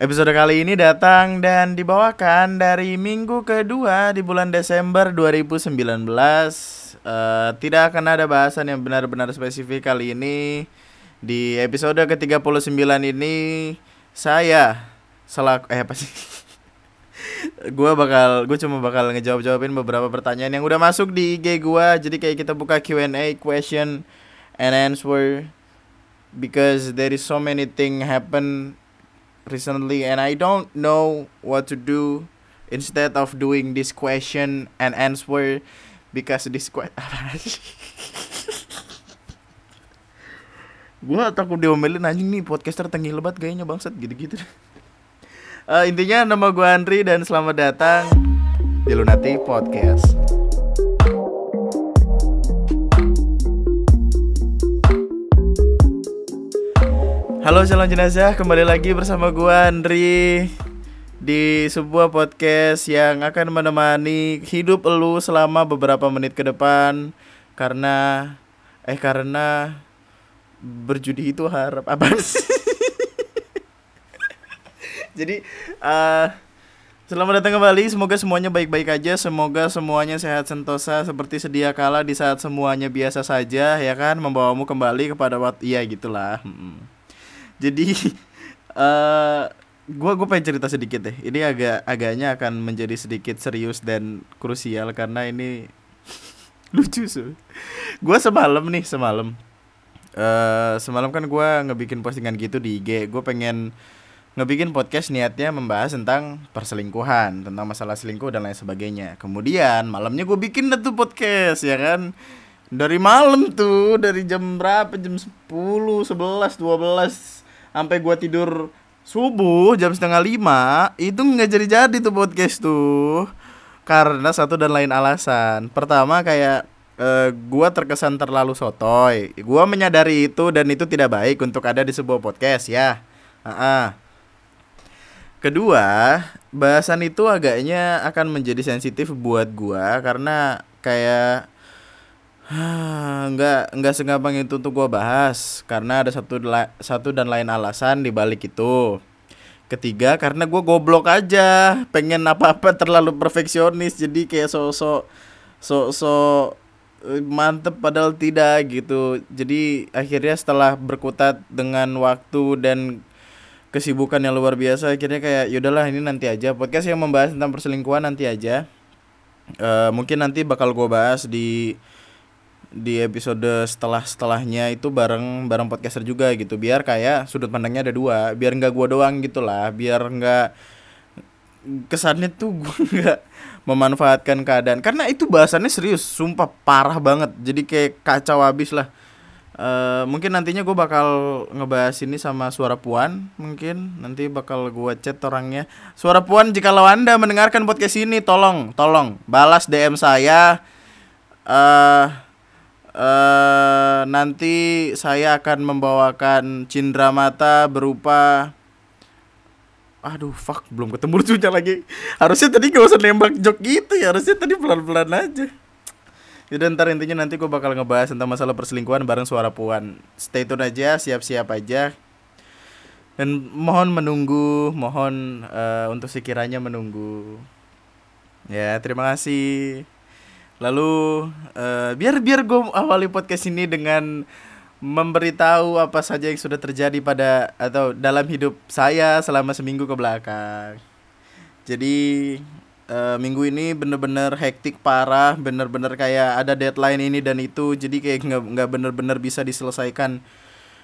Episode kali ini datang dan dibawakan dari minggu kedua di bulan Desember 2019 uh, Tidak akan ada bahasan yang benar-benar spesifik kali ini. Di episode ke-39 ini Saya selaku Eh apa sih? gue bakal gue cuma bakal ngejawab jawabin beberapa pertanyaan yang udah masuk di IG gue jadi kayak kita buka Q&A question and answer. Because there is so many thing happen recently and I don't know what to do instead of doing this question and answer because this question gue takut diomelin anjing nih podcaster tinggi lebat kayaknya bangsat gitu-gitu uh, intinya nama gue Andri dan selamat datang di Lunati Podcast. Halo salam jenazah, kembali lagi bersama gue Andri di sebuah podcast yang akan menemani hidup lu selama beberapa menit ke depan karena eh karena berjudi itu harap apa sih? Jadi uh, selamat datang kembali. Semoga semuanya baik-baik aja. Semoga semuanya sehat sentosa seperti sedia kala di saat semuanya biasa saja, ya kan? Membawamu kembali kepada waktu iya gitulah. Hmm. Jadi uh, gua gue pengen cerita sedikit deh. Ini agak agaknya akan menjadi sedikit serius dan krusial karena ini lucu sih. Gue semalam nih semalam. Uh, semalam kan gue ngebikin postingan gitu di IG. Gue pengen ngebikin podcast niatnya membahas tentang perselingkuhan, tentang masalah selingkuh dan lain sebagainya. Kemudian malamnya gue bikin tuh podcast ya kan. Dari malam tuh, dari jam berapa? Jam 10, 11, 12 sampai gue tidur subuh jam setengah lima itu nggak jadi-jadi tuh podcast tuh karena satu dan lain alasan. Pertama kayak uh, gua terkesan terlalu sotoy. Gua menyadari itu dan itu tidak baik untuk ada di sebuah podcast ya. Uh -uh. Kedua, bahasan itu agaknya akan menjadi sensitif buat gua karena kayak nggak nggak segampang itu untuk gua bahas karena ada satu satu dan lain alasan di balik itu. Ketiga, karena gua goblok aja, pengen apa-apa terlalu perfeksionis jadi kayak sosok sok-sok eh, mantep padahal tidak gitu. Jadi akhirnya setelah berkutat dengan waktu dan kesibukan yang luar biasa akhirnya kayak yaudahlah ini nanti aja podcast yang membahas tentang perselingkuhan nanti aja uh, mungkin nanti bakal gue bahas di di episode setelah setelahnya itu bareng bareng podcaster juga gitu. Biar kayak sudut pandangnya ada dua. Biar nggak gue doang gitulah. Biar nggak kesannya tuh gue nggak memanfaatkan keadaan. Karena itu bahasannya serius sumpah parah banget. Jadi kayak kacau habis lah. Uh, mungkin nantinya gue bakal ngebahas ini sama suara puan mungkin. Nanti bakal gue chat orangnya. Suara puan jika lo anda mendengarkan podcast ini tolong tolong balas dm saya. Uh, uh, nanti saya akan membawakan cindera mata berupa aduh fuck belum ketemu lucunya lagi harusnya tadi gak usah nembak jok gitu ya harusnya tadi pelan pelan aja jadi ntar intinya nanti gue bakal ngebahas tentang masalah perselingkuhan bareng suara puan. Stay tune aja, siap-siap aja. Dan mohon menunggu, mohon uh, untuk sekiranya menunggu. Ya, terima kasih. Lalu uh, biar biar gue awali podcast ini dengan memberitahu apa saja yang sudah terjadi pada atau dalam hidup saya selama seminggu ke belakang. Jadi uh, minggu ini bener-bener hektik parah bener-bener kayak ada deadline ini dan itu jadi kayak nggak nggak bener-bener bisa diselesaikan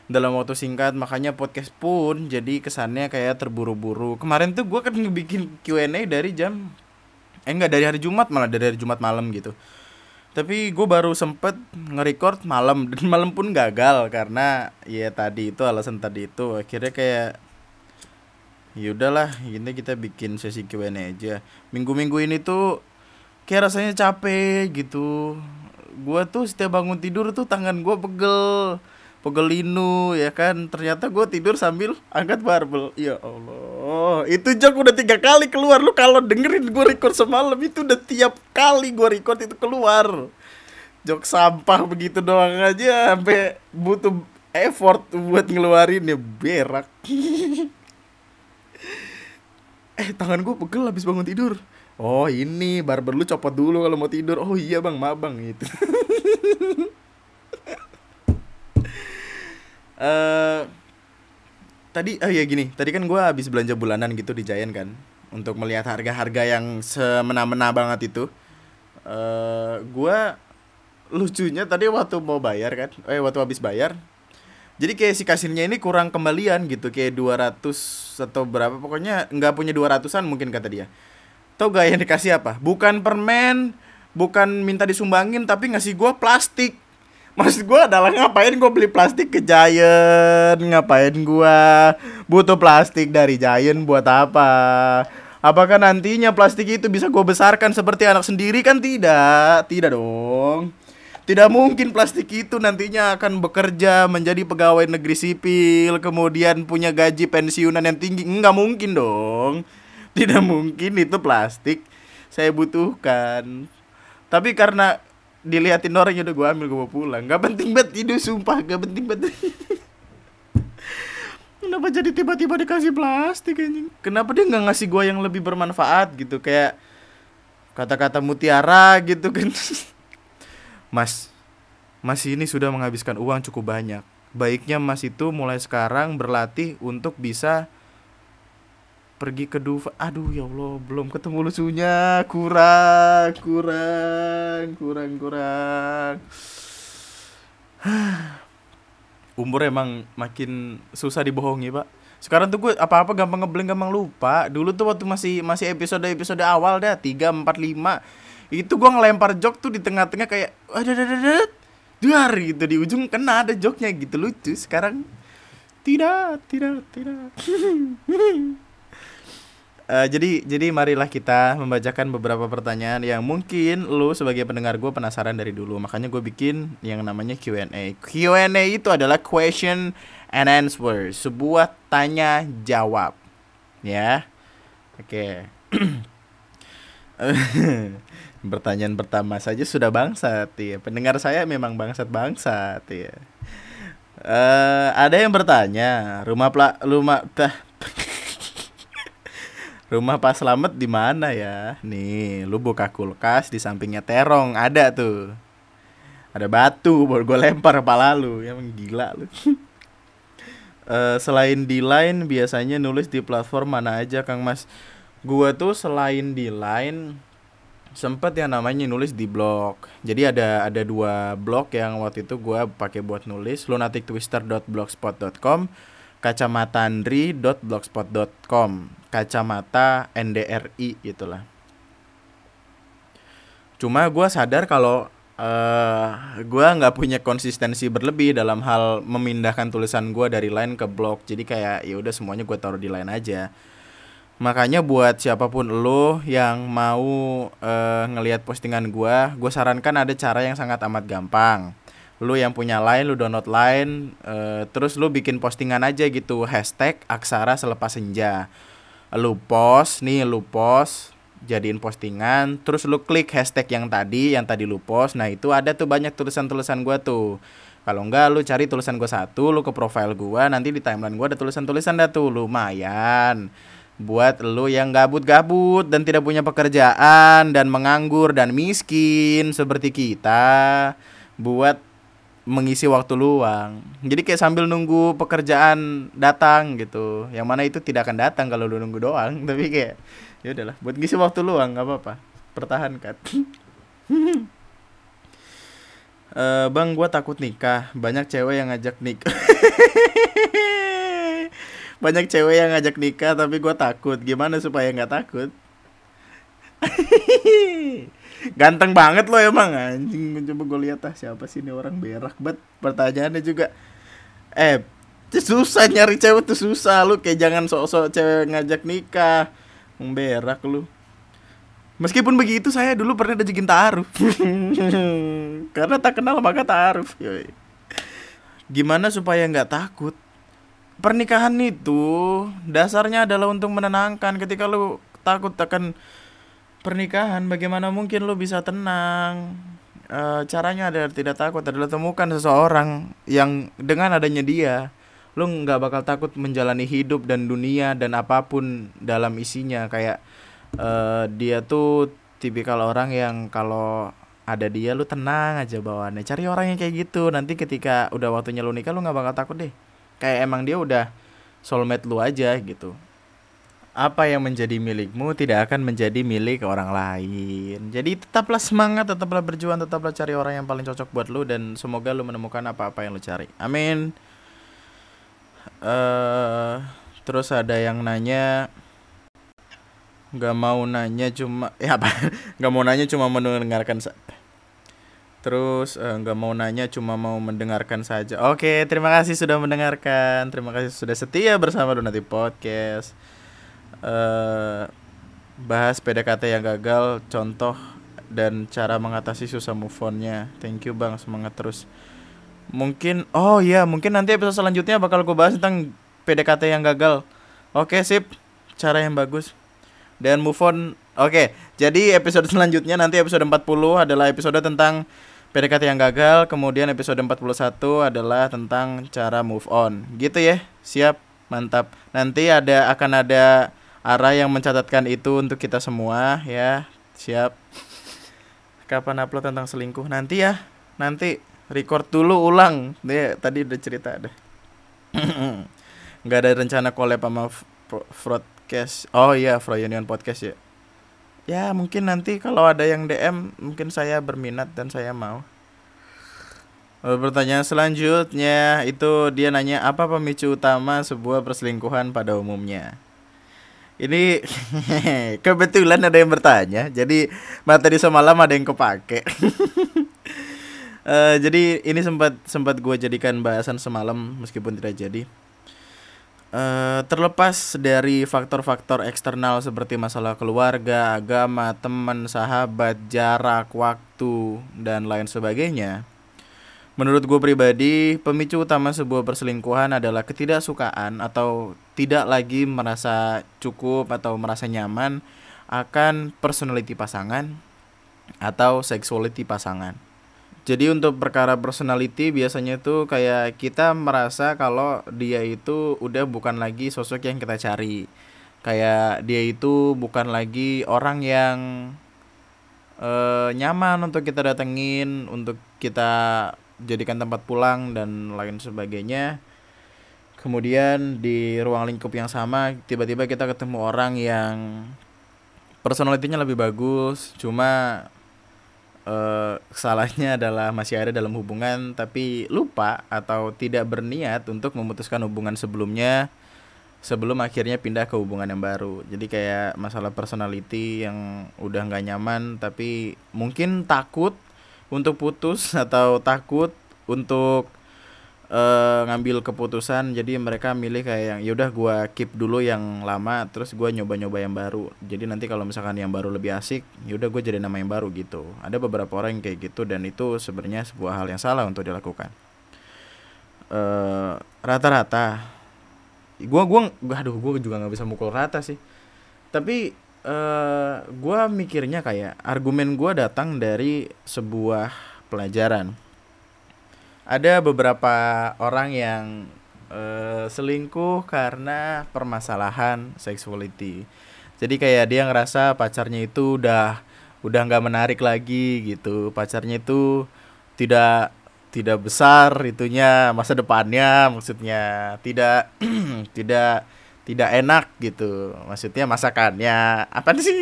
dalam waktu singkat makanya podcast pun jadi kesannya kayak terburu-buru kemarin tuh gue kan bikin Q&A dari jam eh enggak dari hari Jumat malah dari hari Jumat malam gitu. Tapi gue baru sempet nge-record malam dan malam pun gagal karena ya tadi itu alasan tadi itu. Akhirnya kayak ya udahlah ini kita bikin sesi Q&A aja. Minggu-minggu ini tuh kayak rasanya capek gitu. Gua tuh setiap bangun tidur tuh tangan gua pegel pegel linu ya kan? Ternyata gue tidur sambil angkat barbel. Ya Allah. Itu jok udah tiga kali keluar. Lu kalau dengerin gue record semalam itu udah tiap kali gue record itu keluar. Jok sampah begitu doang aja sampai butuh effort buat ngeluarin ya berak. Eh tangan gue pegel habis bangun tidur. Oh ini barber lu copot dulu kalau mau tidur. Oh iya bang. Maaf bang. Gitu uh, tadi oh ya gini. Tadi kan gue habis belanja bulanan gitu di Giant kan untuk melihat harga-harga yang semena-mena banget itu. Uh, eh, gue lucunya tadi waktu mau bayar kan eh waktu habis bayar. Jadi kayak si kasirnya ini kurang kembalian gitu kayak 200 atau berapa. Pokoknya nggak punya 200an mungkin kata dia. Tau gak yang dikasih apa? Bukan permen bukan minta disumbangin tapi ngasih gue plastik Maksud gue adalah ngapain gue beli plastik ke Giant Ngapain gue butuh plastik dari Giant buat apa Apakah nantinya plastik itu bisa gue besarkan seperti anak sendiri kan tidak Tidak dong tidak mungkin plastik itu nantinya akan bekerja menjadi pegawai negeri sipil, kemudian punya gaji pensiunan yang tinggi. Enggak mungkin dong. Tidak mungkin itu plastik saya butuhkan. Tapi karena diliatin orang udah gue ambil gue pulang. Gak penting banget itu sumpah, gak penting banget. Kenapa jadi tiba-tiba dikasih plastik anjing? Kenapa dia nggak ngasih gue yang lebih bermanfaat gitu kayak kata-kata mutiara gitu kan? Mas, Mas ini sudah menghabiskan uang cukup banyak. Baiknya Mas itu mulai sekarang berlatih untuk bisa pergi ke Dufa. Aduh ya Allah, belum ketemu lucunya. Kurang, kurang, kurang, kurang. Umur emang makin susah dibohongi, Pak. Sekarang tuh gue apa-apa gampang ngeblank gampang lupa. Dulu tuh waktu masih masih episode-episode awal dah 3 4 5 itu gue ngelempar jok tuh di tengah-tengah kayak ada duar gitu di ujung kena ada joknya gitu lucu sekarang tidak tidak tidak uh, jadi jadi marilah kita membacakan beberapa pertanyaan yang mungkin lu sebagai pendengar gue penasaran dari dulu makanya gue bikin yang namanya Q&A Q&A itu adalah question and answer sebuah tanya jawab ya oke okay. Pertanyaan pertama saja sudah bangsat ya. Pendengar saya memang bangsat-bangsat ya. Uh, ada yang bertanya, rumah pla rumah tah, rumah Pak Slamet di mana ya? Nih, lu buka kulkas di sampingnya terong ada tuh. Ada batu baru gue lempar kepala lu, ya gila lu. uh, selain di line biasanya nulis di platform mana aja Kang Mas? Gua tuh selain di line sempet yang namanya nulis di blog jadi ada ada dua blog yang waktu itu gue pakai buat nulis lunatictwister.blogspot.com kacamatandri.blogspot.com kacamata ndri itulah. Cuma gue sadar kalau uh, eh, gue nggak punya konsistensi berlebih dalam hal memindahkan tulisan gue dari line ke blog. Jadi kayak ya udah semuanya gue taruh di line aja. Makanya buat siapa pun lo yang mau uh, ngelihat postingan gua, gua sarankan ada cara yang sangat amat gampang. Lu yang punya line, lu download line, uh, terus lu bikin postingan aja gitu, hashtag aksara selepas senja. Lu post, nih lu post, jadiin postingan, terus lu klik hashtag yang tadi, yang tadi lu post, nah itu ada tuh banyak tulisan-tulisan gua tuh. Kalau enggak lu cari tulisan gua satu, lu ke profile gua, nanti di timeline gua ada tulisan-tulisan dah tuh, lumayan buat lo yang gabut-gabut dan tidak punya pekerjaan dan menganggur dan miskin seperti kita buat mengisi waktu luang. Jadi kayak sambil nunggu pekerjaan datang gitu. Yang mana itu tidak akan datang kalau lu nunggu doang, tapi kayak ya udahlah buat ngisi waktu luang nggak apa-apa. Pertahankan. uh, bang, gua takut nikah. Banyak cewek yang ngajak nikah. banyak cewek yang ngajak nikah tapi gue takut gimana supaya nggak takut ganteng banget lo emang anjing. Coba gue lihat ah siapa sih ini orang berak? Banget pertanyaannya juga eh susah nyari cewek tuh susah lu kayak jangan sok-sok cewek ngajak nikah. Berak lu. Meskipun begitu saya dulu pernah diajakin taruh Karena tak kenal maka taruh Gimana supaya nggak takut? Pernikahan itu dasarnya adalah untuk menenangkan. Ketika lu takut akan pernikahan bagaimana mungkin lu bisa tenang? E, caranya adalah tidak takut adalah temukan seseorang yang dengan adanya dia lu nggak bakal takut menjalani hidup dan dunia dan apa pun dalam isinya. Kayak uh, dia tuh tipikal orang yang kalau ada dia lu tenang aja bawaannya. Cari orang yang kayak gitu. Nanti ketika udah waktunya lu nikah lu nggak bakal takut deh. Kayak emang dia udah soulmate lu aja gitu apa yang menjadi milikmu tidak akan menjadi milik orang lain. Jadi tetaplah semangat, tetaplah berjuang, tetaplah cari orang yang paling cocok buat lu dan semoga lu menemukan apa-apa yang lu cari. Amin. Uh, terus ada yang nanya nggak mau nanya cuma ya apa nggak mau nanya cuma mendengarkan terus uh, nggak mau nanya cuma mau mendengarkan saja oke terima kasih sudah mendengarkan terima kasih sudah setia bersama Donati Podcast uh, bahas PDKT yang gagal, contoh dan cara mengatasi susah move onnya. Thank you bang, semangat terus. Mungkin, oh iya, mungkin nanti episode selanjutnya bakal gue bahas tentang PDKT yang gagal. Oke sip, cara yang bagus. Dan move on. Oke, jadi episode selanjutnya nanti episode 40 adalah episode tentang PDKT yang gagal, kemudian episode 41 adalah tentang cara move on. Gitu ya. Siap, mantap. Nanti ada akan ada Ara yang mencatatkan itu untuk kita semua ya. Siap. Kapan upload tentang selingkuh? Nanti ya. Nanti record dulu ulang. Dia tadi udah cerita ada. Nggak ada rencana collab sama broadcast. Oh iya, Fro Union Podcast ya. Ya, mungkin nanti kalau ada yang DM, mungkin saya berminat dan saya mau. Pertanyaan selanjutnya itu dia nanya apa pemicu utama sebuah perselingkuhan pada umumnya. Ini kebetulan ada yang bertanya, jadi materi semalam ada yang kepake. uh, jadi ini sempat sempat gue jadikan bahasan semalam meskipun tidak jadi. Uh, terlepas dari faktor-faktor eksternal seperti masalah keluarga, agama, teman, sahabat, jarak, waktu, dan lain sebagainya, Menurut gue pribadi, pemicu utama sebuah perselingkuhan adalah ketidaksukaan atau tidak lagi merasa cukup atau merasa nyaman akan personality pasangan atau sexuality pasangan. Jadi untuk perkara personality biasanya itu kayak kita merasa kalau dia itu udah bukan lagi sosok yang kita cari. Kayak dia itu bukan lagi orang yang uh, nyaman untuk kita datengin, untuk kita jadikan tempat pulang dan lain sebagainya. Kemudian di ruang lingkup yang sama tiba-tiba kita ketemu orang yang personalitinya lebih bagus cuma uh, salahnya adalah masih ada dalam hubungan tapi lupa atau tidak berniat untuk memutuskan hubungan sebelumnya sebelum akhirnya pindah ke hubungan yang baru. Jadi kayak masalah personality yang udah nggak nyaman tapi mungkin takut untuk putus atau takut untuk uh, ngambil keputusan jadi mereka milih kayak yang yaudah gue keep dulu yang lama terus gue nyoba-nyoba yang baru. Jadi nanti kalau misalkan yang baru lebih asik yaudah gue jadi nama yang baru gitu. Ada beberapa orang yang kayak gitu dan itu sebenarnya sebuah hal yang salah untuk dilakukan. Uh, rata-rata. Gue gua aduh gue juga nggak bisa mukul rata sih. Tapi eh, gue mikirnya kayak argumen gue datang dari sebuah pelajaran. Ada beberapa orang yang uh, selingkuh karena permasalahan sexuality. Jadi kayak dia ngerasa pacarnya itu udah udah nggak menarik lagi gitu. Pacarnya itu tidak tidak besar itunya masa depannya maksudnya tidak tidak tidak enak gitu. Maksudnya masakannya apa sih?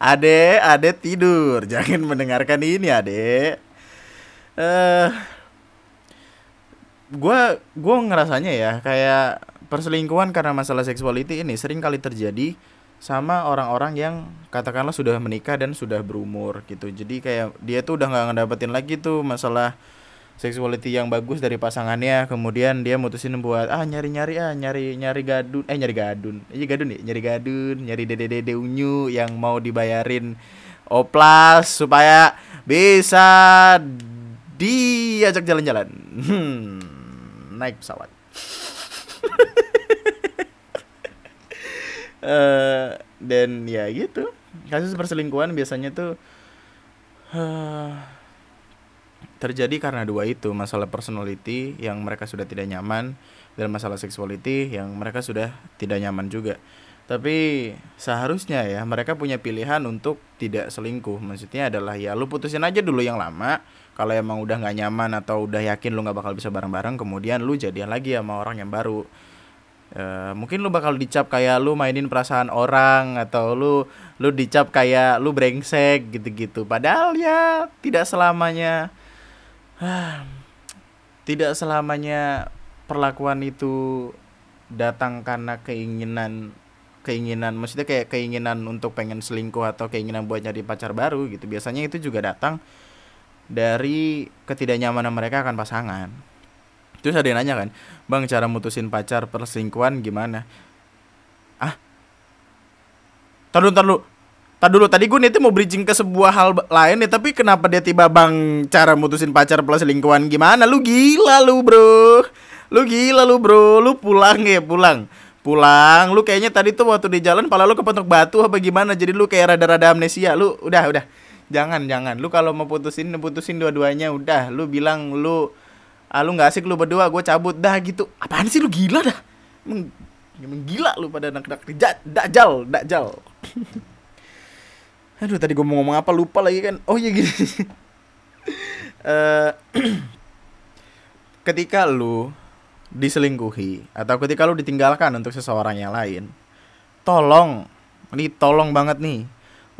Ade ade tidur. Jangan mendengarkan ini ade. Eh gue gue ngerasanya ya kayak perselingkuhan karena masalah seksualiti ini sering kali terjadi sama orang-orang yang katakanlah sudah menikah dan sudah berumur gitu. Jadi kayak dia tuh udah nggak ngedapetin lagi tuh masalah sexuality yang bagus dari pasangannya kemudian dia mutusin buat ah nyari nyari ah nyari nyari gadun. Eh nyari gadun. Iya gadun ya? Nyari gadun nyari dede dede unyu yang mau dibayarin oplas supaya bisa diajak jalan-jalan. Hmm, naik pesawat. Uh, dan ya gitu. Kasus perselingkuhan biasanya tuh uh, terjadi karena dua itu masalah personality yang mereka sudah tidak nyaman dan masalah sexuality yang mereka sudah tidak nyaman juga. Tapi seharusnya ya mereka punya pilihan untuk tidak selingkuh. Maksudnya adalah ya lu putusin aja dulu yang lama. Kalau emang udah nggak nyaman atau udah yakin lu nggak bakal bisa bareng-bareng kemudian lu jadian lagi sama orang yang baru. Uh, mungkin lu bakal dicap kayak lu mainin perasaan orang atau lu lu dicap kayak lu brengsek gitu-gitu. Padahal ya tidak selamanya tidak selamanya perlakuan itu datang karena keinginan keinginan maksudnya kayak keinginan untuk pengen selingkuh atau keinginan buat nyari pacar baru gitu. Biasanya itu juga datang dari ketidaknyamanan mereka akan pasangan. Terus ada yang nanya kan bang cara mutusin pacar perselingkuhan gimana? Ah taruh taruh Tadi dulu tadi gue nih mau bridging ke sebuah hal lain nih tapi kenapa dia tiba bang cara mutusin pacar plus selingkuhan gimana? Lu gila lu bro. Lu gila lu bro. Lu pulang ya pulang. Pulang. Lu kayaknya tadi tuh waktu di jalan pala lu kepentok batu apa gimana? Jadi lu kayak rada-rada amnesia. Lu udah udah. Jangan jangan. Lu kalau mau putusin putusin dua-duanya udah. Lu bilang lu ah lu nggak asik lu berdua gue cabut dah gitu. Apaan sih lu gila dah? Emang, emang gila lu pada anak-anak dajal dajal aduh tadi gue mau ngomong apa lupa lagi kan? Oh iya gini. Uh, ketika lu diselingkuhi atau ketika lu ditinggalkan untuk seseorang yang lain tolong ini tolong banget nih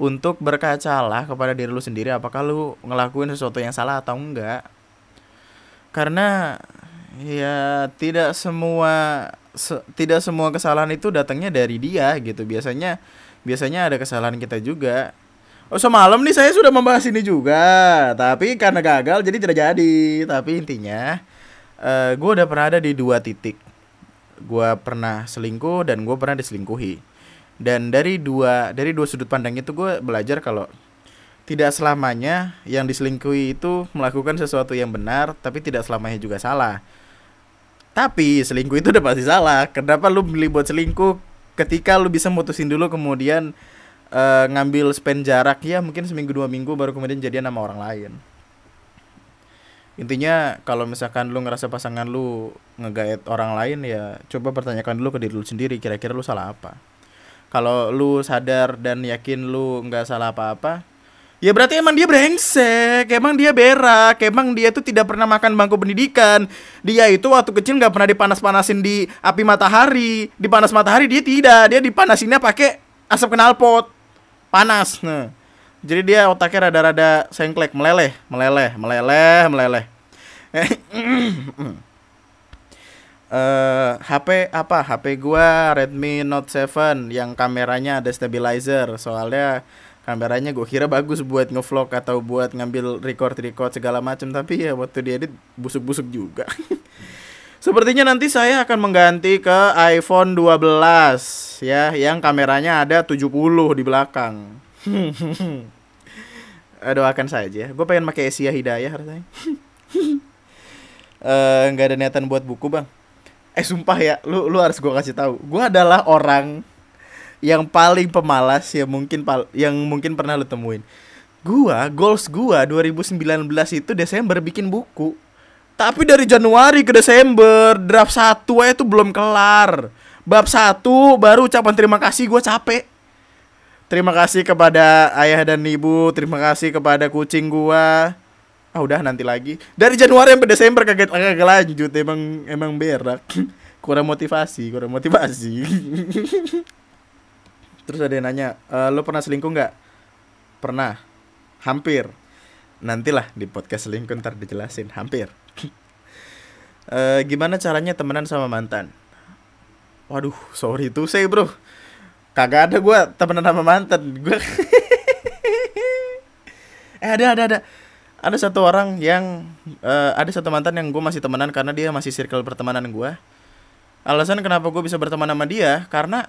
untuk berkacalah kepada diri lu sendiri apakah lu ngelakuin sesuatu yang salah atau enggak? Karena ya tidak semua se, tidak semua kesalahan itu datangnya dari dia gitu. Biasanya biasanya ada kesalahan kita juga Oh semalam nih saya sudah membahas ini juga, tapi karena gagal jadi tidak jadi. Tapi intinya, uh, eh, gue udah pernah ada di dua titik. Gue pernah selingkuh dan gue pernah diselingkuhi. Dan dari dua dari dua sudut pandang itu gue belajar kalau tidak selamanya yang diselingkuhi itu melakukan sesuatu yang benar, tapi tidak selamanya juga salah. Tapi selingkuh itu udah pasti salah. Kenapa lu milih buat selingkuh ketika lu bisa mutusin dulu kemudian uh, ngambil spend jarak ya mungkin seminggu dua minggu baru kemudian jadian sama orang lain. Intinya kalau misalkan lu ngerasa pasangan lu ngegaet orang lain ya coba pertanyakan dulu ke diri lu sendiri kira-kira lu salah apa. Kalau lu sadar dan yakin lu nggak salah apa-apa ya berarti emang dia brengsek emang dia berak emang dia tuh tidak pernah makan bangku pendidikan. Dia itu waktu kecil nggak pernah dipanas-panasin di api matahari. Di panas matahari dia tidak dia dipanasinnya pakai asap knalpot panas nah. Jadi dia otaknya rada-rada sengklek meleleh meleleh meleleh meleleh. Uh, HP apa? HP gua Redmi Note 7 yang kameranya ada stabilizer. Soalnya kameranya gue kira bagus buat ngevlog atau buat ngambil record record segala macam tapi ya waktu dia edit busuk-busuk juga Sepertinya nanti saya akan mengganti ke iPhone 12 ya yang kameranya ada 70 di belakang. Doakan saja. Gue pengen pakai Asia Hidayah rasanya. Eh nggak ada niatan buat buku, Bang. Eh sumpah ya, lu lu harus gue kasih tahu. Gue adalah orang yang paling pemalas ya mungkin pal yang mungkin pernah lu temuin. Gua goals gua 2019 itu Desember bikin buku tapi dari Januari ke Desember draft satu itu belum kelar. Bab satu baru ucapan terima kasih gue capek. Terima kasih kepada ayah dan ibu, terima kasih kepada kucing gua. Ah udah nanti lagi. Dari Januari sampai Desember kaget kagak lanjut emang emang berak. kurang motivasi, kurang motivasi. Terus ada yang nanya, e, lo pernah selingkuh nggak? Pernah. Hampir. Nantilah di podcast selingkuh ntar dijelasin. Hampir uh, gimana caranya temenan sama mantan? Waduh, sorry tuh saya bro. Kagak ada gue temenan sama mantan. Gue eh ada ada ada ada satu orang yang uh, ada satu mantan yang gue masih temenan karena dia masih circle pertemanan gue. Alasan kenapa gue bisa berteman sama dia karena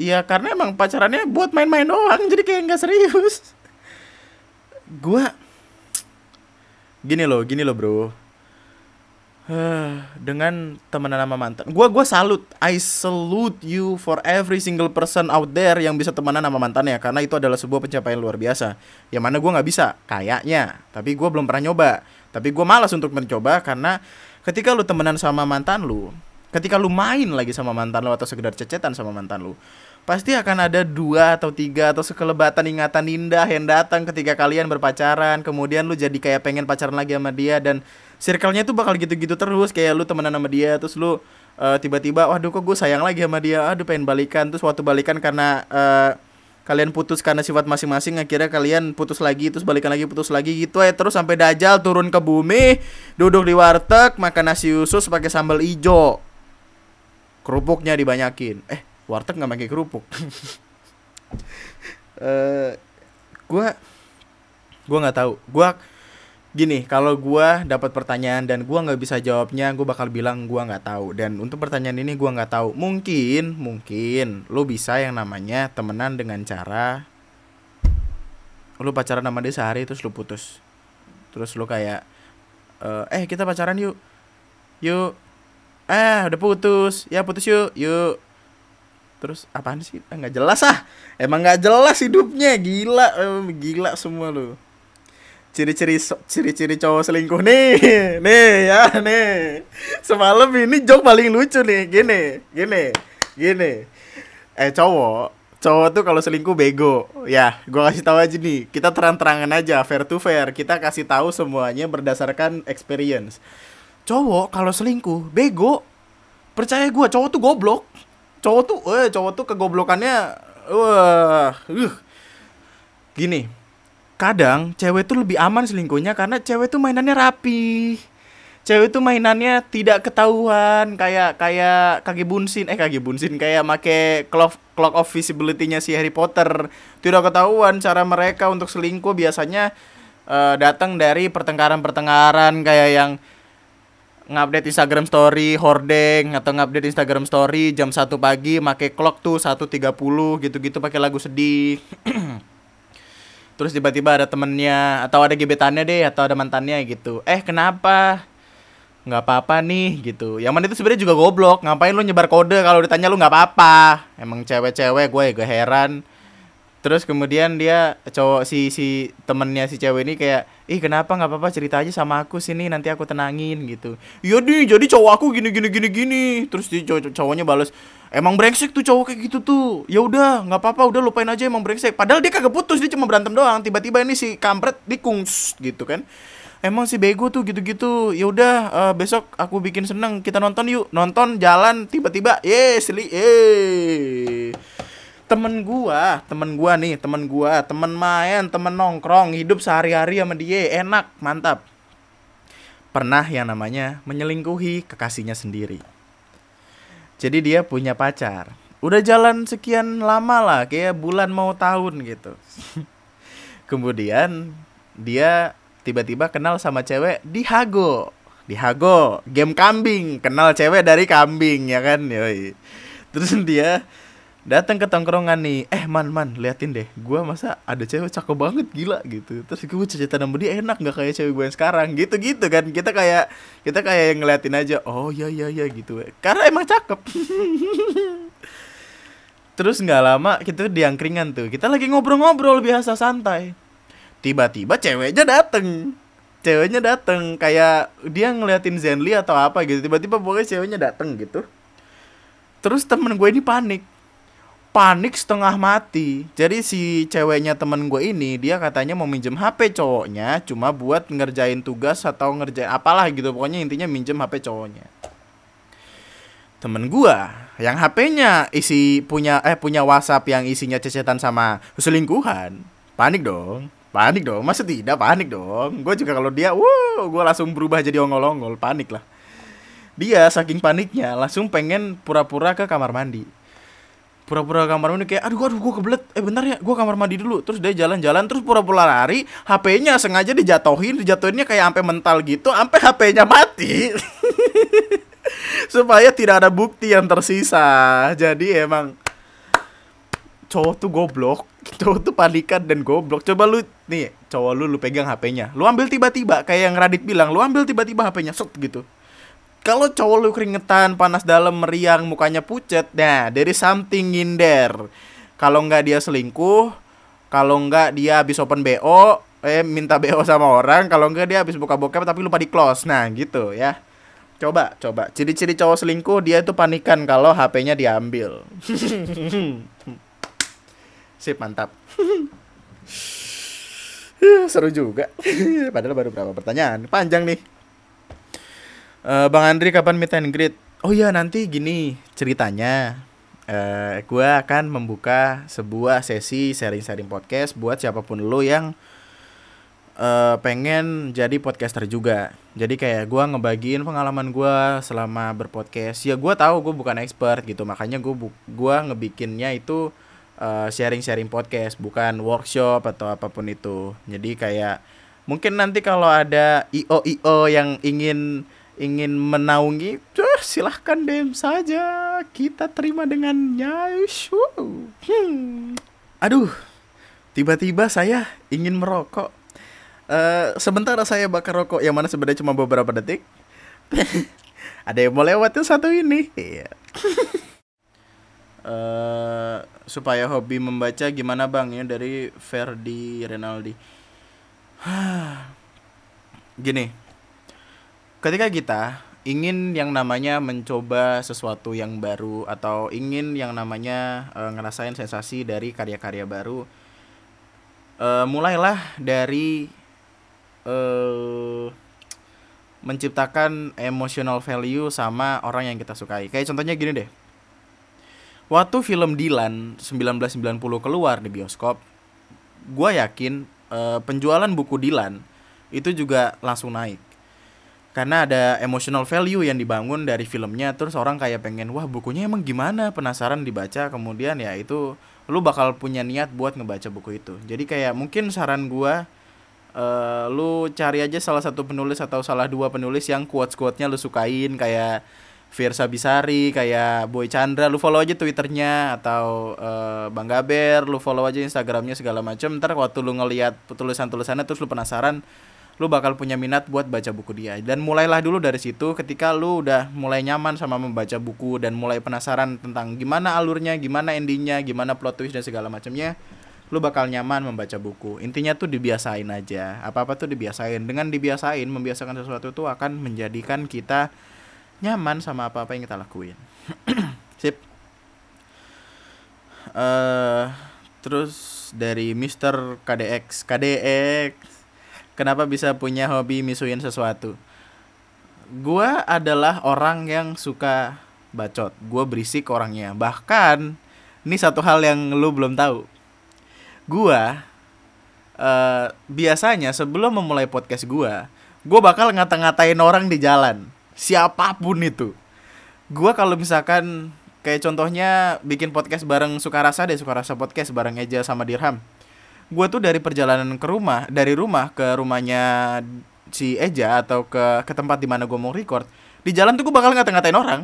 ya karena emang pacarannya buat main-main doang jadi kayak nggak serius. Gue gini loh, gini loh bro dengan temenan sama mantan. Gua gua salut. I salute you for every single person out there yang bisa temenan sama mantannya karena itu adalah sebuah pencapaian luar biasa. Yang mana gua nggak bisa kayaknya, tapi gua belum pernah nyoba. Tapi gua malas untuk mencoba karena ketika lu temenan sama mantan lu, ketika lu main lagi sama mantan lu atau sekedar cecetan sama mantan lu, pasti akan ada dua atau tiga atau sekelebatan ingatan indah yang datang ketika kalian berpacaran. Kemudian lu jadi kayak pengen pacaran lagi sama dia dan circle-nya tuh bakal gitu-gitu terus. Kayak lu temenan sama dia terus lu uh, tiba-tiba waduh kok gue sayang lagi sama dia? Aduh pengen balikan. Terus waktu balikan karena uh, kalian putus karena sifat masing-masing akhirnya kalian putus lagi terus balikan lagi putus lagi gitu ya terus sampai dajal turun ke bumi duduk di warteg makan nasi usus pakai sambal ijo. Kerupuknya dibanyakin. Eh warteg nggak pakai kerupuk. Uh, gua gua nggak tahu. Gua gini kalau gue dapat pertanyaan dan gue nggak bisa jawabnya gue bakal bilang gue nggak tahu. Dan untuk pertanyaan ini gue nggak tahu. Mungkin mungkin lo bisa yang namanya temenan dengan cara lo pacaran sama dia sehari terus lo putus. Terus lo kayak eh, eh kita pacaran yuk. Yuk. Eh udah putus. Ya putus yuk. Yuk terus apaan sih? Ah, nggak jelas ah. Emang nggak jelas hidupnya. Gila gila semua lo ciri-ciri ciri-ciri cowok selingkuh nih. Nih ya nih. Semalam ini jok paling lucu nih. Gini gini gini. Eh cowok cowok tuh kalau selingkuh bego. Ya gua kasih tahu aja nih. Kita terang-terangan aja fair to fair. Kita kasih tahu semuanya berdasarkan experience. Cowok kalau selingkuh bego. Percaya gua cowok tuh goblok cowok tuh eh cowok tuh kegoblokannya wah uh, gini kadang cewek tuh lebih aman selingkuhnya karena cewek tuh mainannya rapi. Cewek tuh mainannya tidak ketahuan kayak kayak kaki bunsin eh kaki bunsin kayak make clock clock of visibility-nya si Harry Potter. Tidak ketahuan cara mereka untuk selingkuh biasanya uh, datang dari pertengkaran-pertengkaran kayak yang ngupdate Instagram story hordeng atau ngupdate Instagram story jam satu pagi make clock tuh 1.30 gitu-gitu pakai lagu sedih. Terus tiba-tiba ada temennya atau ada gebetannya deh atau ada mantannya gitu. Eh kenapa? Nggak apa-apa nih gitu. Yang mana itu sebenarnya juga goblok. Ngapain lu nyebar kode? Kalau ditanya lu nggak apa-apa. Emang cewek-cewek gue gue heran terus kemudian dia cowok si si temennya si cewek ini kayak ih kenapa? Nggak apa-apa cerita aja sama aku sini nanti aku tenangin gitu. Iya nih jadi cowok aku gini gini gini gini. Terus si cowok cowoknya balas emang brengsek tuh cowok kayak gitu tuh. Ya udah nggak apa-apa udah lupain aja emang brengsek. Padahal dia kagak putus dia cuma berantem doang. Tiba-tiba ini si kampret dikungs gitu kan. Emang si bego tuh gitu-gitu. Ya udah uh, besok aku bikin seneng kita nonton yuk. Nonton jalan tiba-tiba yes seli eh temen gua temen gua nih temen gua temen main temen nongkrong hidup sehari-hari sama dia enak mantap. Pernah yang namanya menyelingkuhi kekasihnya sendiri. Jadi dia punya pacar. Udah jalan sekian lama lah kayak bulan mau tahun gitu. Kemudian dia tiba-tiba kenal sama cewek di Hago. Di Hago game kambing. Kenal cewek dari kambing ya kan? Yoi. Terus dia datang ke tongkrongan nih. Eh man man liatin deh. Gue masa ada cewek cakep banget gila gitu. Terus gue cerita sama dia enak nggak kayak cewek gue yang sekarang? Gitu gitu kan. Kita kayak kita kayak ngeliatin aja oh ya ya ya gitu. Karena emang cakep. Terus nggak lama kita di angkringan tuh. Kita lagi ngobrol-ngobrol biasa santai. Tiba-tiba ceweknya dateng. Ceweknya dateng. Kayak dia ngeliatin Zenly atau apa gitu. Tiba-tiba pokoknya ceweknya dateng gitu. Terus temen gue ini panik panik setengah mati. Jadi si ceweknya temen gue ini dia katanya mau minjem HP cowoknya cuma buat ngerjain tugas atau ngerjain apalah gitu. Pokoknya intinya minjem HP cowoknya. Temen gue yang HP-nya isi punya eh punya WhatsApp yang isinya cecetan sama selingkuhan. Panik dong. Panik dong. Masa tidak panik dong. Gue juga kalau dia, wow, gue langsung berubah jadi ongol-ongol. Panik lah. Dia saking paniknya langsung pengen pura-pura ke kamar mandi pura-pura kamar mandi kayak aduh aduh gue kebelet. Eh bentar ya gue kamar mandi dulu. Terus dia jalan-jalan terus pura-pura lari HP-nya sengaja dijatohin dijatuhinnya kayak sampai mental gitu sampai HP-nya mati. Supaya tidak ada bukti yang tersisa. Jadi emang cowok tuh goblok cowok tuh panikan dan goblok. Coba lu nih cowok lu lu pegang HP-nya lu ambil tiba-tiba kayak yang Radit bilang lu ambil tiba-tiba HP-nya set gitu kalau cowok lu keringetan panas dalam meriang mukanya pucet nah dari something in there. Kalau nggak dia selingkuh kalau nggak dia habis open bo eh minta bo sama orang kalau nggak dia habis buka bokep tapi lupa di close nah gitu ya. Coba coba. Ciri-ciri cowok selingkuh dia itu panikan kalau hp-nya diambil. Sip mantap. Seru juga. Padahal baru berapa pertanyaan. Panjang nih Uh, Bang Andri kapan meet and greet? Oh iya nanti gini ceritanya. Uh, eh, gue akan membuka sebuah sesi sharing-sharing podcast buat siapa pun lo yang uh, pengen jadi podcaster juga. Jadi kayak gue ngebagiin pengalaman gue selama berpodcast. Ya gue tahu gue bukan expert gitu, makanya gue gua ngebikinnya itu sharing-sharing uh, podcast, bukan workshop atau apa pun itu. Jadi kayak mungkin nanti kalau ada io io yang ingin ingin menaungi, tuh silahkan DM saja. Kita terima dengannya. Hmm. Aduh, tiba-tiba saya ingin merokok. Uh, sebentar saya bakar rokok yang mana sebenarnya cuma beberapa detik. Ada yang mau lewat tuh satu ini. Uh, supaya hobi membaca gimana bang ya dari Ferdi Renaldi. Gini, ketika kita ingin yang namanya mencoba sesuatu yang baru atau ingin yang namanya uh, ngerasain sensasi dari karya-karya baru uh, mulailah dari uh, menciptakan emotional value sama orang yang kita sukai. Kayak contohnya gini deh. Waktu film Dilan 1990 keluar di bioskop gue yakin uh, penjualan buku Dilan itu juga langsung naik karena ada emotional value yang dibangun dari filmnya terus orang kayak pengen wah bukunya emang gimana? Penasaran dibaca kemudian ya itu lu bakal punya niat buat ngebaca buku itu. Jadi kayak mungkin saran gua uh, lu cari aja salah satu penulis atau salah dua penulis yang quotes quotesnya lu sukain kayak Fiersa Bisari kayak Boy Chandra lu follow aja twitternya atau uh, Bang Gaber lu follow aja instagramnya segala macam ntar waktu lu ngeliat tulisan tulisannya terus lu penasaran lu bakal punya minat buat baca buku dia. Dan mulailah dulu dari situ ketika lu udah mulai nyaman sama membaca buku dan mulai penasaran tentang gimana alurnya gimana endingnya gimana plot twist dan segala macamnya lu bakal nyaman membaca buku. Intinya tuh dibiasain aja. Apa apa tuh dibiasain. Dengan dibiasain membiasakan sesuatu tuh akan menjadikan kita nyaman sama apa apa yang kita lakuin. Sip. Uh, terus dari Mister KDX KDX kenapa bisa punya hobi misuin sesuatu? Gua adalah orang yang suka bacot. Gue berisik orangnya. Bahkan ini satu hal yang lu belum tahu. Gua uh, biasanya sebelum memulai podcast gua gue bakal ngata-ngatain orang di jalan. Siapa pun itu. Gua kalau misalkan kayak contohnya bikin podcast bareng Sukarasa deh Sukarasa podcast bareng Eja sama Dirham gue tuh dari perjalanan ke rumah dari rumah ke rumahnya si Eja atau ke ke tempat di mana gue mau record di jalan tuh gue bakal ngata-ngatain orang.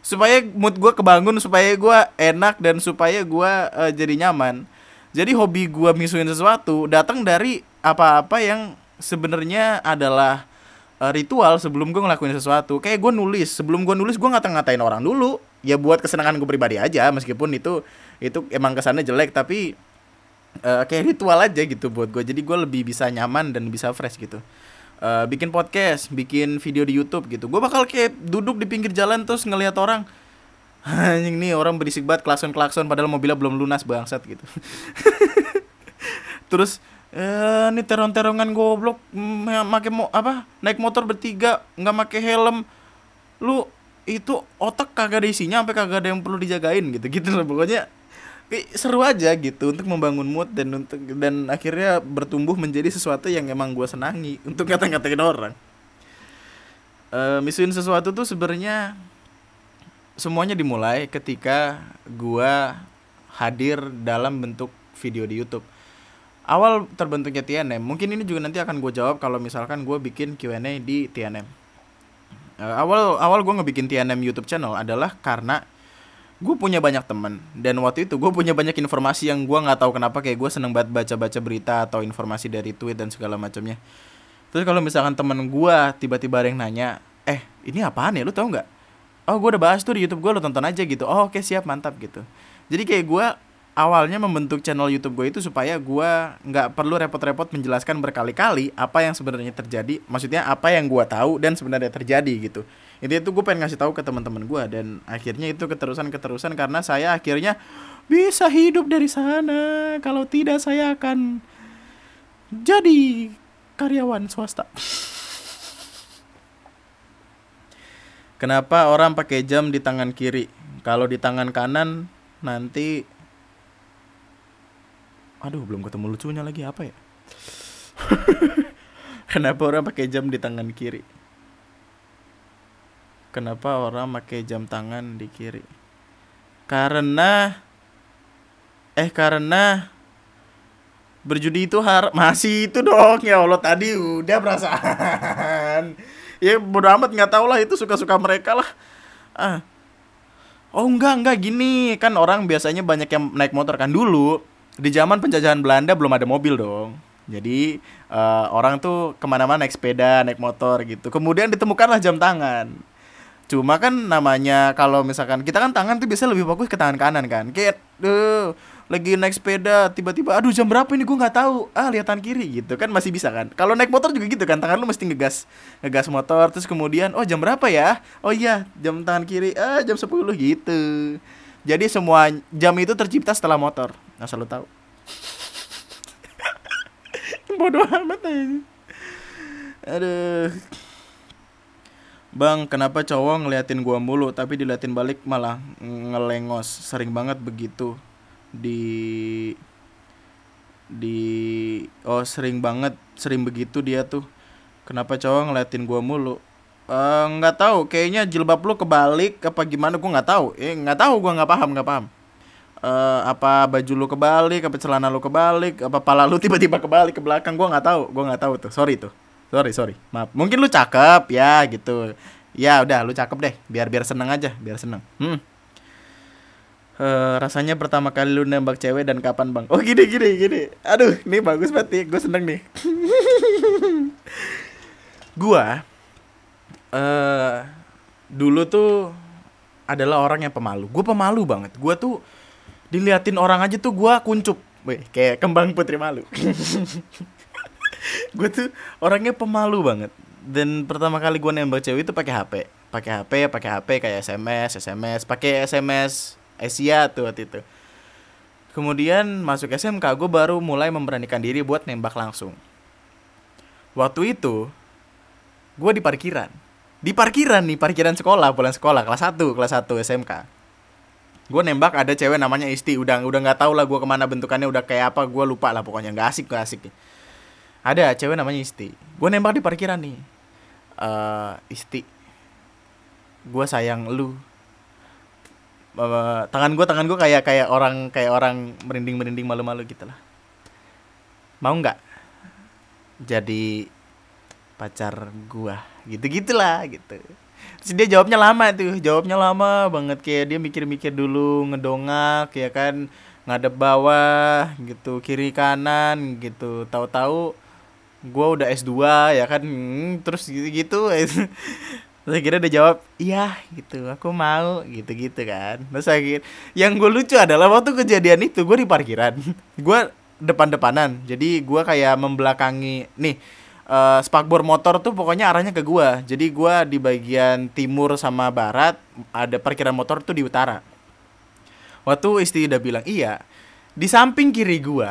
Supaya mood gue kebangun supaya gue enak dan supaya gue uh, jadi nyaman. Jadi hobi gue misuin sesuatu datang dari apa-apa yang sebenarnya adalah uh, ritual sebelum gue ngelakuin sesuatu. Kayak gue nulis sebelum gue nulis gue ngata-ngatain orang dulu. Ya buat kesenangan gue pribadi aja meskipun itu itu emang kesannya jelek tapi uh, kayak ritual aja gitu buat gue jadi gue lebih bisa nyaman dan bisa fresh gitu. Uh, bikin podcast bikin video di YouTube gitu. Gue bakal kayak duduk di pinggir jalan terus ngelihat orang. Anjing nih orang berisik banget klakson klakson padahal mobilnya belum lunas bangsat gitu. Terus eh ini terong-terongan goblok make mo apa naik motor bertiga nggak make helm. Lu itu otak kagak ada isinya sampai kagak ada yang perlu dijagain gitu. Gitu loh pokoknya seru aja gitu untuk membangun mood dan untuk dan akhirnya bertumbuh menjadi sesuatu yang emang gue senangi untuk kata-katain orang. Uh, misuin sesuatu tuh sebenarnya semuanya dimulai ketika gue hadir dalam bentuk video di YouTube. Awal terbentuknya TNM mungkin ini juga nanti akan gue jawab kalau misalkan gue bikin Q&A di TNM uh, eh, awal awal gue ngebikin TNM YouTube channel adalah karena gue punya banyak temen dan waktu itu gue punya banyak informasi yang gue nggak tahu kenapa kayak gue seneng banget baca-baca berita atau informasi dari tweet dan segala macamnya. Terus kalau misalkan temen gue tiba-tiba ada yang nanya eh ini apaan ya? Lu tau nggak? Oh gue udah bahas tuh di YouTube gue lu tonton aja gitu. Oh oke siap mantap gitu. Jadi kayak gue awalnya membentuk channel YouTube gue itu supaya gue nggak perlu repot-repot menjelaskan berkali-kali apa yang sebenarnya terjadi maksudnya apa yang gue tahu dan sebenarnya terjadi gitu itu itu gue pengen ngasih tahu ke teman-teman gue dan akhirnya itu keterusan-keterusan karena saya akhirnya bisa hidup dari sana kalau tidak saya akan jadi karyawan swasta Kenapa orang pakai jam di tangan kiri? Kalau di tangan kanan nanti Aduh, belum ketemu lucunya lagi apa ya? Kenapa orang pakai jam di tangan kiri? Kenapa orang pakai jam tangan di kiri? Karena eh karena berjudi itu har masih itu dong. Ya Allah tadi udah perasaan. Ya bodo amat nggak tau lah itu suka-suka mereka lah. Ah. Oh enggak enggak gini. Kan orang biasanya banyak yang naik motor kan. Dulu di zaman penjajahan Belanda belum ada mobil dong. Jadi uh, orang tuh ke mana-mana naik sepeda naik motor gitu. Kemudian ditemukanlah jam tangan cuma kan namanya kalau misalkan kita kan tangan tuh biasanya lebih fokus ke tangan kanan kan. Kayak tuh lagi naik sepeda tiba-tiba aduh jam berapa ini? Gue nggak tahu. Ah lihat tangan kiri gitu kan masih bisa kan. Kalau naik motor juga gitu kan tangan lu mesti ngegas ngegas motor. Terus kemudian oh jam berapa ya? Oh iya jam tangan kiri. Ah jam 10 gitu. Jadi semua jam itu tercipta setelah motor nah selalu tahu. Bodoh amat aja aduh Bang, kenapa cowok ngeliatin gua mulu tapi diliatin balik malah ngelengos? Sering banget begitu. Di di oh sering banget sering begitu dia tuh. Kenapa cowok ngeliatin gua mulu? Eh, nggak uh, tahu kayaknya jilbab lu kebalik apa gimana? Gua nggak tahu. Eh nggak tahu gua nggak paham nggak paham. Uh, apa baju lu kebalik apa celana lu kebalik apa pala lu tiba-tiba kebalik ke belakang? Gua nggak tahu gua nggak tahu tuh. Sorry tuh sorry sorry maaf mungkin lu cakep ya gitu ya udah lu cakep deh biar biar seneng aja biar seneng hmm uh, rasanya pertama kali lu nembak cewek dan kapan bang? Oh gini gini gini. Aduh, ini bagus banget. Gue seneng nih. gua uh, dulu tuh adalah orang yang pemalu. Gue pemalu banget. Gue tuh diliatin orang aja tuh gue kuncup. Wih, kayak kembang putri malu. gue tuh orangnya pemalu banget. Dan pertama kali gue nembak cewek itu pakai HP, pakai HP, pakai HP kayak SMS, SMS, pakai SMS Asia tuh waktu itu. Kemudian masuk SMK gue baru mulai memberanikan diri buat nembak langsung. Waktu itu gue di parkiran. Di parkiran nih parkiran sekolah pulang sekolah kelas 1 kelas 1 SMK gue nembak ada cewek namanya Isti. Udah udah nggak tahu lah gue ke mana bentukannya udah kayak apa gue lupa lah pokoknya nggak asik nggak asik ada cewek namanya Isti. Gue nembak di parkiran nih. Uh, Isti gue sayang lu. Uh, tangan gue tangan gue kayak kayak orang kayak orang merinding merinding malu malu gitu lah. Mau nggak jadi pacar gua? Gitu gitulah gitu. Terus dia jawabnya lama tuh jawabnya lama banget. Kayak dia mikir-mikir dulu ngedongak ya kan. Ngadep bawah gitu kiri kanan gitu. Tahu-tahu gua udah S2 ya kan hmm, terus gitu-gitu Terus akhirnya dia jawab, iya gitu, aku mau gitu-gitu kan. Terus akhir yang gue lucu adalah waktu kejadian itu gue di parkiran, gue depan-depanan. Jadi gue kayak membelakangi, nih uh, spakbor motor tuh pokoknya arahnya ke gue. Jadi gue di bagian timur sama barat, ada parkiran motor tuh di utara. Waktu istri udah bilang, iya, di samping kiri gue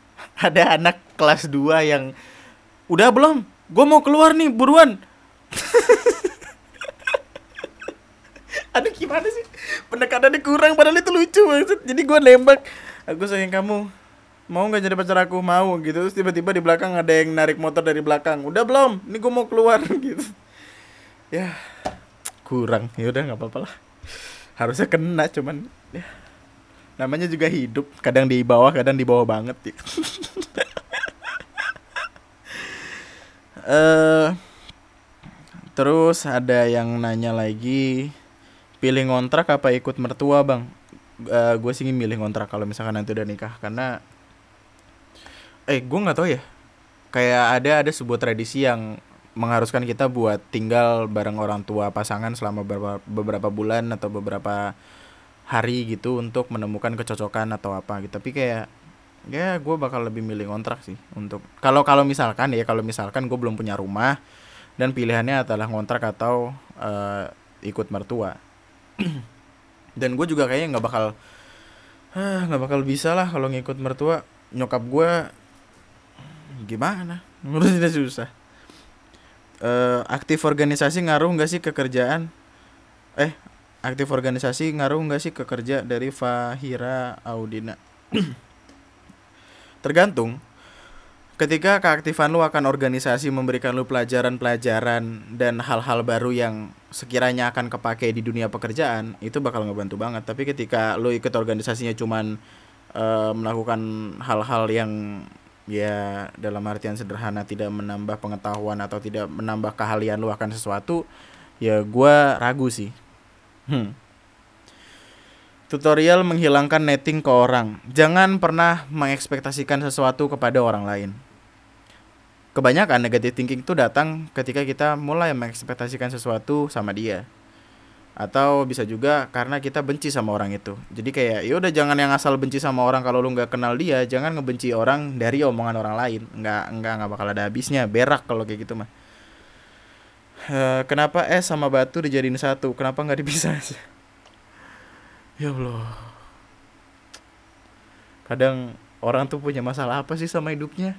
ada anak kelas 2 yang udah belum, gue mau keluar nih buruan. aduh gimana sih? Pendekatannya kurang padahal itu lucu maksud. Jadi gue nembak. Aku sayang kamu. Mau nggak jadi pacar aku? Mau gitu. Terus tiba-tiba di belakang ada yang narik motor dari belakang. Udah belum? Ini gue mau keluar gitu. Ya kurang. Ya udah nggak apa-apa lah. Harusnya kena cuman ya. Namanya juga hidup. Kadang di bawah kadang di bawah banget ya. uh, terus ada yang nanya lagi pilih ngontrak apa ikut mertua bang? Uh, eh, gue sih milih ngontrak kalau misalkan nanti udah nikah karena eh gue nggak tahu ya. Kayak ada ada sebuah tradisi yang mengharuskan kita buat tinggal bareng orang tua pasangan selama beberapa, beberapa bulan atau beberapa hari gitu untuk menemukan kecocokan atau apa gitu. Tapi kayak ya gue bakal lebih milih kontrak sih untuk kalau kalau misalkan ya kalau misalkan gue belum punya rumah dan pilihannya adalah ngontrak atau uh, ikut mertua. Dan gue juga kayaknya nggak bakal nggak bakal bisa lah kalau ngikut mertua. Nyokap gue gimana? Menurutnya susah. Uh, aktif organisasi ngaruh nggak sih ke kerjaan? Eh aktif organisasi ngaruh nggak sih ke kerja dari Fahira Audina tergantung. Ketika keaktifan lu akan organisasi memberikan lu pelajaran-pelajaran dan hal-hal baru yang sekiranya akan kepake di dunia pekerjaan itu bakal ngebantu banget. Tapi ketika lu ikut organisasinya cuman uh, melakukan hal-hal yang ya dalam artian sederhana tidak menambah pengetahuan atau tidak menambah keahlian lu akan sesuatu ya gue ragu sih. Hmm. Tutorial menghilangkan netting ke orang. Jangan pernah mengekspektasikan sesuatu kepada orang lain. Kebanyakan negatif thinking itu datang ketika kita mulai mengekspektasikan sesuatu sama dia. Atau bisa juga karena kita benci sama orang itu. Jadi kayak ya udah jangan yang asal benci sama orang kalau lu nggak kenal dia jangan ngebenci orang dari omongan orang lain. Nggak nggak nggak bakal ada habisnya. Berak kalau kayak gitu mah. Uh, kenapa es sama batu dijadiin satu? Kenapa nggak dipisah ya allah. Kadang orang tuh punya masalah apa sih sama hidupnya?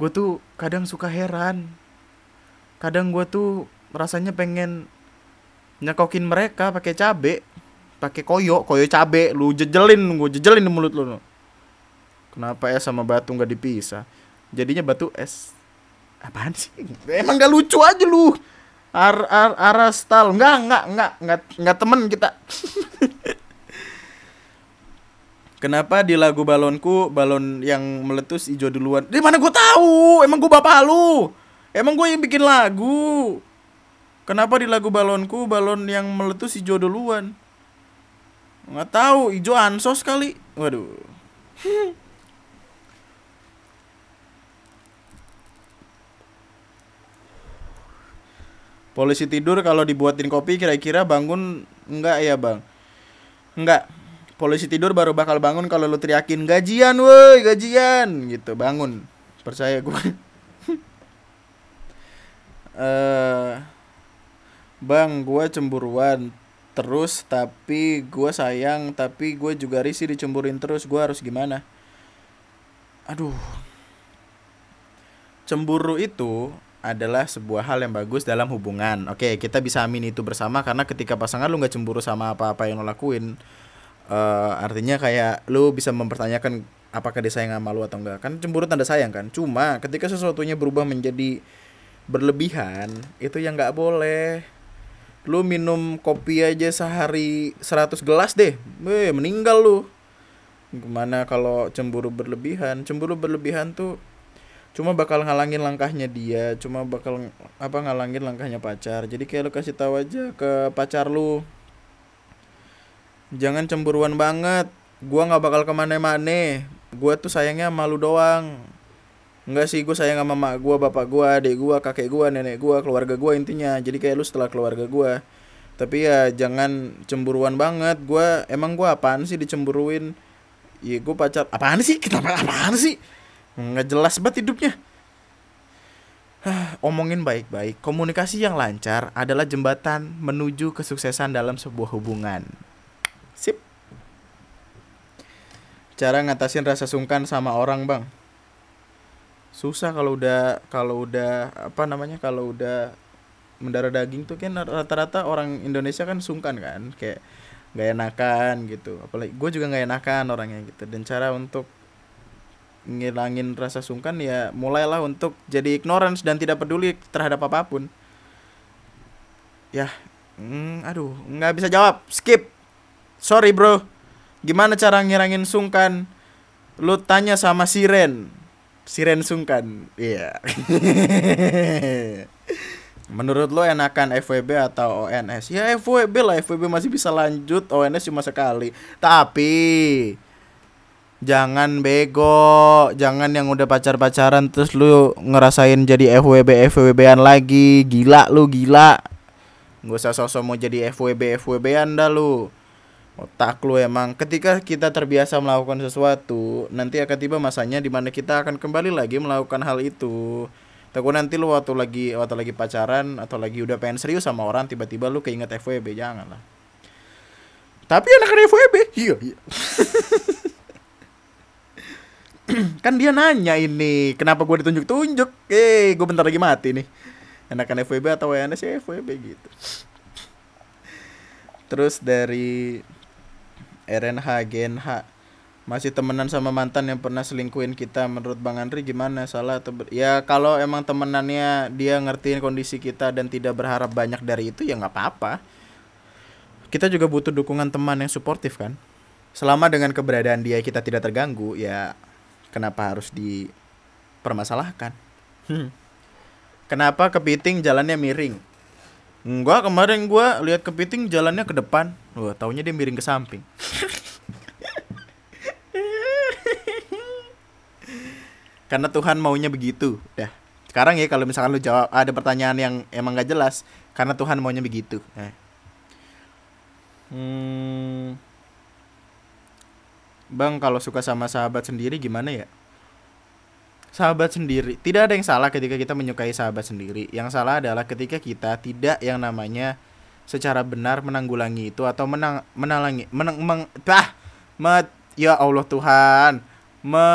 Gue tuh kadang suka heran. Kadang gue tuh rasanya pengen nyekokin mereka pakai cabe pakai koyo koyo cabe lu jejelin gue jejelin di mulut lu kenapa es sama batu nggak dipisah? Jadinya batu es. Apaan sih? Emang gak lucu aja lu ar ar arastal nggak nggak nggak nggak nggak temen kita Kenapa di lagu balonku balon yang meletus hijau duluan? Di mana gue tahu? Emang gue bapak lu? Emang gue yang bikin lagu? Kenapa di lagu balonku balon yang meletus hijau duluan? Nggak tahu, hijau ansos kali. Waduh. Polisi tidur kalau dibuatin kopi kira-kira bangun enggak ya bang? Enggak. Polisi tidur baru bakal bangun kalau lu teriakin gajian woi gajian gitu bangun. Percaya gue. Uh, Bang, gue cemburuan terus tapi gue sayang tapi gue juga risih dicemburin terus gue harus gimana aduh cemburu itu adalah sebuah hal yang bagus dalam hubungan. Oke kita bisa amin itu bersama karena ketika pasangan lu nggak cemburu sama apa-apa yang lo lakuin uh, artinya kayak lu bisa mempertanyakan apakah dia sayang sama lu atau enggak kan cemburu tanda sayang kan? Cuma ketika sesuatunya berubah menjadi berlebihan itu yang nggak boleh. Lu minum kopi aja sehari 100 gelas deh Weh, meninggal lu. Gimana kalau cemburu berlebihan? Cemburu berlebihan tuh cuma bakal ngalangin langkahnya dia cuma bakal apa ngalangin langkahnya pacar jadi kayak lu kasih tahu aja ke pacar lu jangan cemburuan banget gua nggak bakal ke mana-mana gua tuh sayangnya malu doang Enggak sih, gue sayang sama mak gue, bapak gue, adik gue, kakek gue, nenek gue, keluarga gue intinya. Jadi kayak lu setelah keluarga gue. Tapi ya jangan cemburuan banget. Gue emang gue apaan sih dicemburuin? Iya gue pacar. Apaan sih? Kenapa apaan sih? Nggak jelas banget hidupnya. Omongin baik-baik. Komunikasi yang lancar adalah jembatan menuju kesuksesan dalam sebuah hubungan. Sip. Cara ngatasin rasa sungkan sama orang, Bang susah kalau udah kalau udah apa namanya kalau udah mendarah daging tuh kan rata-rata orang Indonesia kan sungkan kan kayak nggak enakan gitu apalagi gue juga nggak enakan orangnya gitu dan cara untuk ngilangin rasa sungkan ya mulailah untuk jadi ignorance dan tidak peduli terhadap apa pun ya mm, aduh nggak bisa jawab skip sorry bro gimana cara ngirangin sungkan lu tanya sama siren Siren Sungkan. Iya. Yeah. Menurut lo enakan FWB atau ONS? Ya FWB lah, FWB masih bisa lanjut, ONS cuma sekali. Tapi Jangan bego, jangan yang udah pacar-pacaran terus lu ngerasain jadi FWB FWB-an lagi. Gila lu, gila. Gak usah sosok mau jadi FWB FWB-an dah lu. Otak lu emang ketika kita terbiasa melakukan sesuatu, nanti akan tiba masanya di mana kita akan kembali lagi melakukan hal itu. Takut nanti lu waktu lagi waktu lagi pacaran atau lagi udah pengen serius sama orang tiba-tiba lu keinget FWB jangan lah. Tapi anak FWB, iya, iya. kan dia nanya ini kenapa gue ditunjuk-tunjuk? Eh gue bentar lagi mati nih. Enakan FWB atau WNS sih FWB gitu. Terus dari RNH GNH masih temenan sama mantan yang pernah selingkuhin kita menurut Bang Andri gimana? Salah atau ber... ya kalau emang temenannya dia ngertiin kondisi kita dan tidak berharap banyak dari itu ya nggak apa-apa. Kita juga butuh dukungan teman yang suportif kan? Selama dengan keberadaan dia kita tidak terganggu ya kenapa harus dipermasalahkan hmm. kenapa kepiting jalannya miring Enggak, kemarin gua lihat kepiting jalannya ke depan. Wah, taunya dia miring ke samping. Karena Tuhan maunya begitu. Dah. Sekarang ya kalau misalkan lu jawab ada pertanyaan yang emang gak jelas, karena Tuhan maunya begitu. Nah. Hmm. Bang, kalau suka sama sahabat sendiri gimana ya? Sahabat sendiri, tidak ada yang salah ketika kita menyukai sahabat sendiri. Yang salah adalah ketika kita tidak yang namanya secara benar menanggulangi itu atau menang menalangi menang meng, bah, me, ya Allah Tuhan. Me,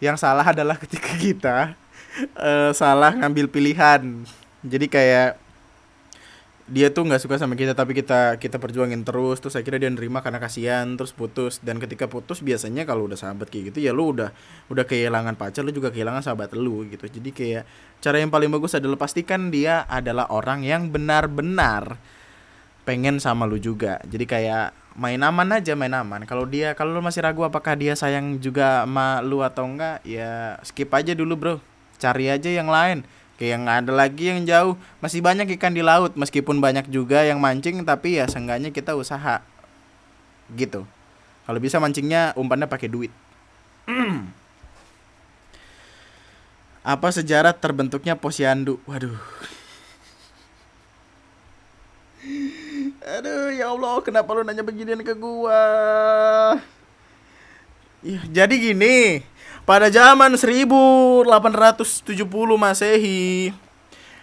yang salah adalah ketika kita uh, salah ngambil pilihan. Jadi kayak dia tuh nggak suka sama kita tapi kita kita perjuangin terus. Terus akhirnya dia nerima karena kasihan terus putus. Dan ketika putus biasanya kalau udah sahabat kayak gitu ya lu udah udah kehilangan pacar lu juga kehilangan sahabat lu gitu. Jadi kayak cara yang paling bagus adalah pastikan dia adalah orang yang benar-benar pengen sama lu juga. Jadi kayak main aman aja main aman. Kalau dia kalau lu masih ragu apakah dia sayang juga sama lu atau enggak ya skip aja dulu bro. Cari aja yang lain yang ada lagi yang jauh. Masih banyak ikan di laut meskipun banyak juga yang mancing tapi ya seenggaknya kita usaha. Gitu. Kalau bisa mancingnya umpannya pakai duit. Apa sejarah terbentuknya posyandu? Waduh. Aduh ya Allah kenapa lu nanya beginian ke gua? Ya, jadi gini pada zaman 1870 Masehi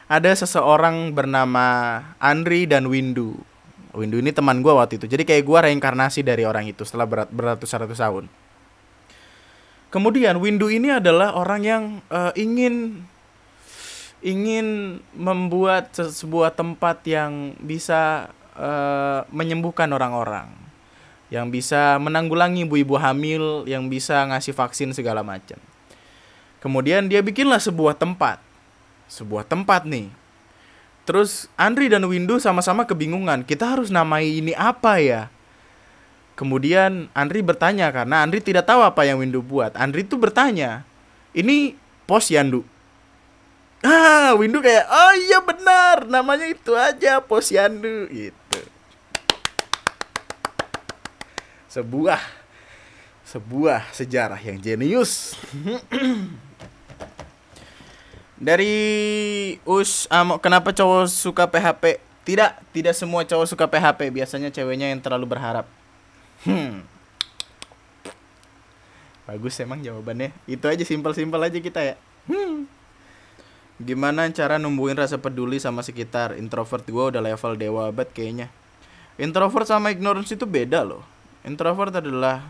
ada seseorang bernama Andri dan Windu. Windu ini teman gue waktu itu. Jadi kayak gue reinkarnasi dari orang itu setelah berat, beratus-ratus tahun. Kemudian Windu ini adalah orang yang uh, ingin ingin membuat sebuah tempat yang bisa uh, menyembuhkan orang-orang yang bisa menanggulangi ibu-ibu hamil, yang bisa ngasih vaksin segala macam. Kemudian dia bikinlah sebuah tempat. Sebuah tempat nih. Terus Andri dan Windu sama-sama kebingungan, kita harus namai ini apa ya? Kemudian Andri bertanya karena Andri tidak tahu apa yang Windu buat. Andri tuh bertanya, ini pos Yandu. Ah, Windu kayak, oh iya benar, namanya itu aja pos Yandu gitu sebuah sebuah sejarah yang jenius. Dari Us um, kenapa cowok suka PHP? Tidak, tidak semua cowok suka PHP. Biasanya ceweknya yang terlalu berharap. Hmm. Bagus emang jawabannya. Itu aja simpel-simpel aja kita ya. Hmm. Gimana cara numbuhin rasa peduli sama sekitar? Introvert gue udah level dewa banget kayaknya. Introvert sama ignorance itu beda loh introvert adalah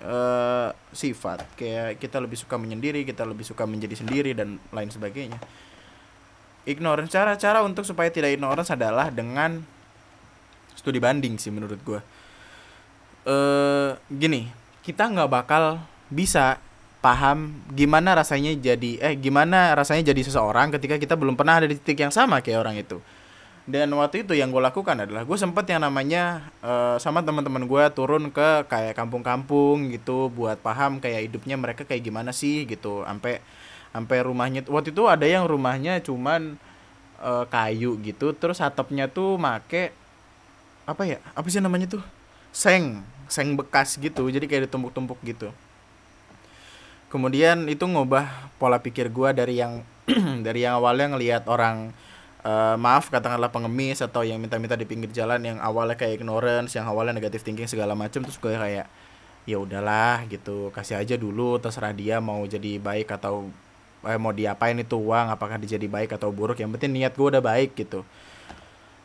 uh, sifat. Kayak kita lebih suka menyendiri kita lebih suka menjadi sendiri dan lain sebagainya. Ignorance cara-cara untuk supaya tidak ignorance adalah dengan studi banding sih menurut gue uh, gini kita nggak bakal bisa paham gimana rasanya jadi eh gimana rasanya jadi seseorang ketika kita belum pernah ada di titik yang sama kayak orang itu dan waktu itu yang gue lakukan adalah gue sempet yang namanya uh, sama teman-teman gue turun ke kayak kampung-kampung gitu buat paham kayak hidupnya mereka kayak gimana sih gitu. Sampai sampai rumahnya waktu itu ada yang rumahnya cuman uh, kayu gitu terus atapnya tuh make apa ya apa sih namanya tuh? Seng seng bekas gitu jadi kayak ditumpuk-tumpuk gitu. Kemudian itu ngubah pola pikir gua dari yang dari yang awalnya ngelihat orang uh, maaf katakanlah pengemis atau yang minta-minta di pinggir jalan yang awalnya kayak ignorance yang awalnya negatif thinking segala macam terus gue kayak ya udahlah gitu. Kasih aja dulu terserah dia mau jadi baik atau eh, mau diapain itu uang apakah dia jadi baik atau buruk. Yang penting niat gue udah baik gitu.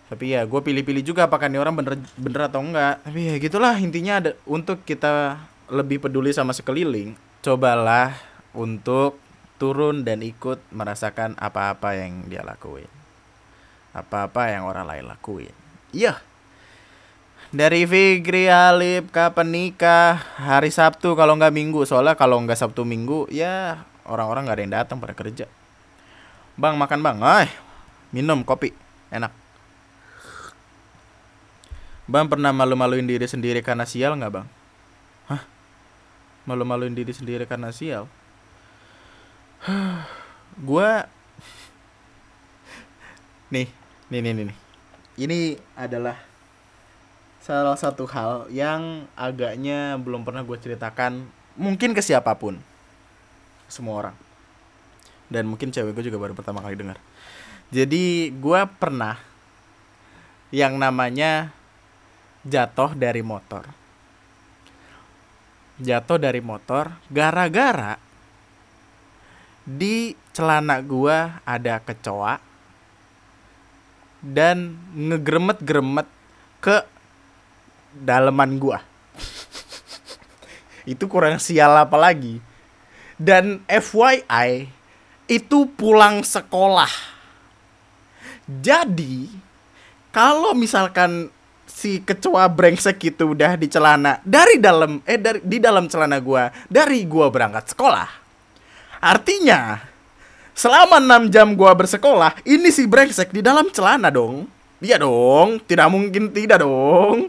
Tapi ya gue pilih-pilih juga apakah ini orang bener bener atau enggak. Tapi ya gitulah intinya ada untuk kita lebih peduli sama sekeliling cobalah untuk turun dan ikut merasakan apa-apa yang dia lakuin apa-apa yang orang lain lakuin. Iya. Dari Fikri Alip kapan nikah? Hari Sabtu kalau nggak Minggu. Soalnya kalau nggak Sabtu Minggu ya orang-orang nggak ada yang datang pada kerja. Bang makan bang? Ay minum kopi. Enak. Bang pernah malu-maluin diri sendiri karena sial nggak bang? Hah? Malu-maluin diri sendiri karena sial? Gua nih nih nih nih ini adalah salah satu hal yang agaknya belum pernah gue ceritakan mungkin ke siapa pun. Semua orang. Dan mungkin cewek gue juga baru pertama kali dengar. Jadi gue pernah yang namanya jatuh dari motor. Jatuh dari motor gara-gara di celana gue ada kecoa dan ngegremet-gremet ke daleman gua. Itu kurang sial apa lagi? Dan FYI itu pulang sekolah. Jadi kalau misalkan si kecoa brengsek itu udah di celana dari dalam eh dari di dalam celana gua dari gua berangkat sekolah. Artinya selama 6 jam gua bersekolah ini si brengsek di dalam celana dong. Iya dong tidak mungkin tidak dong.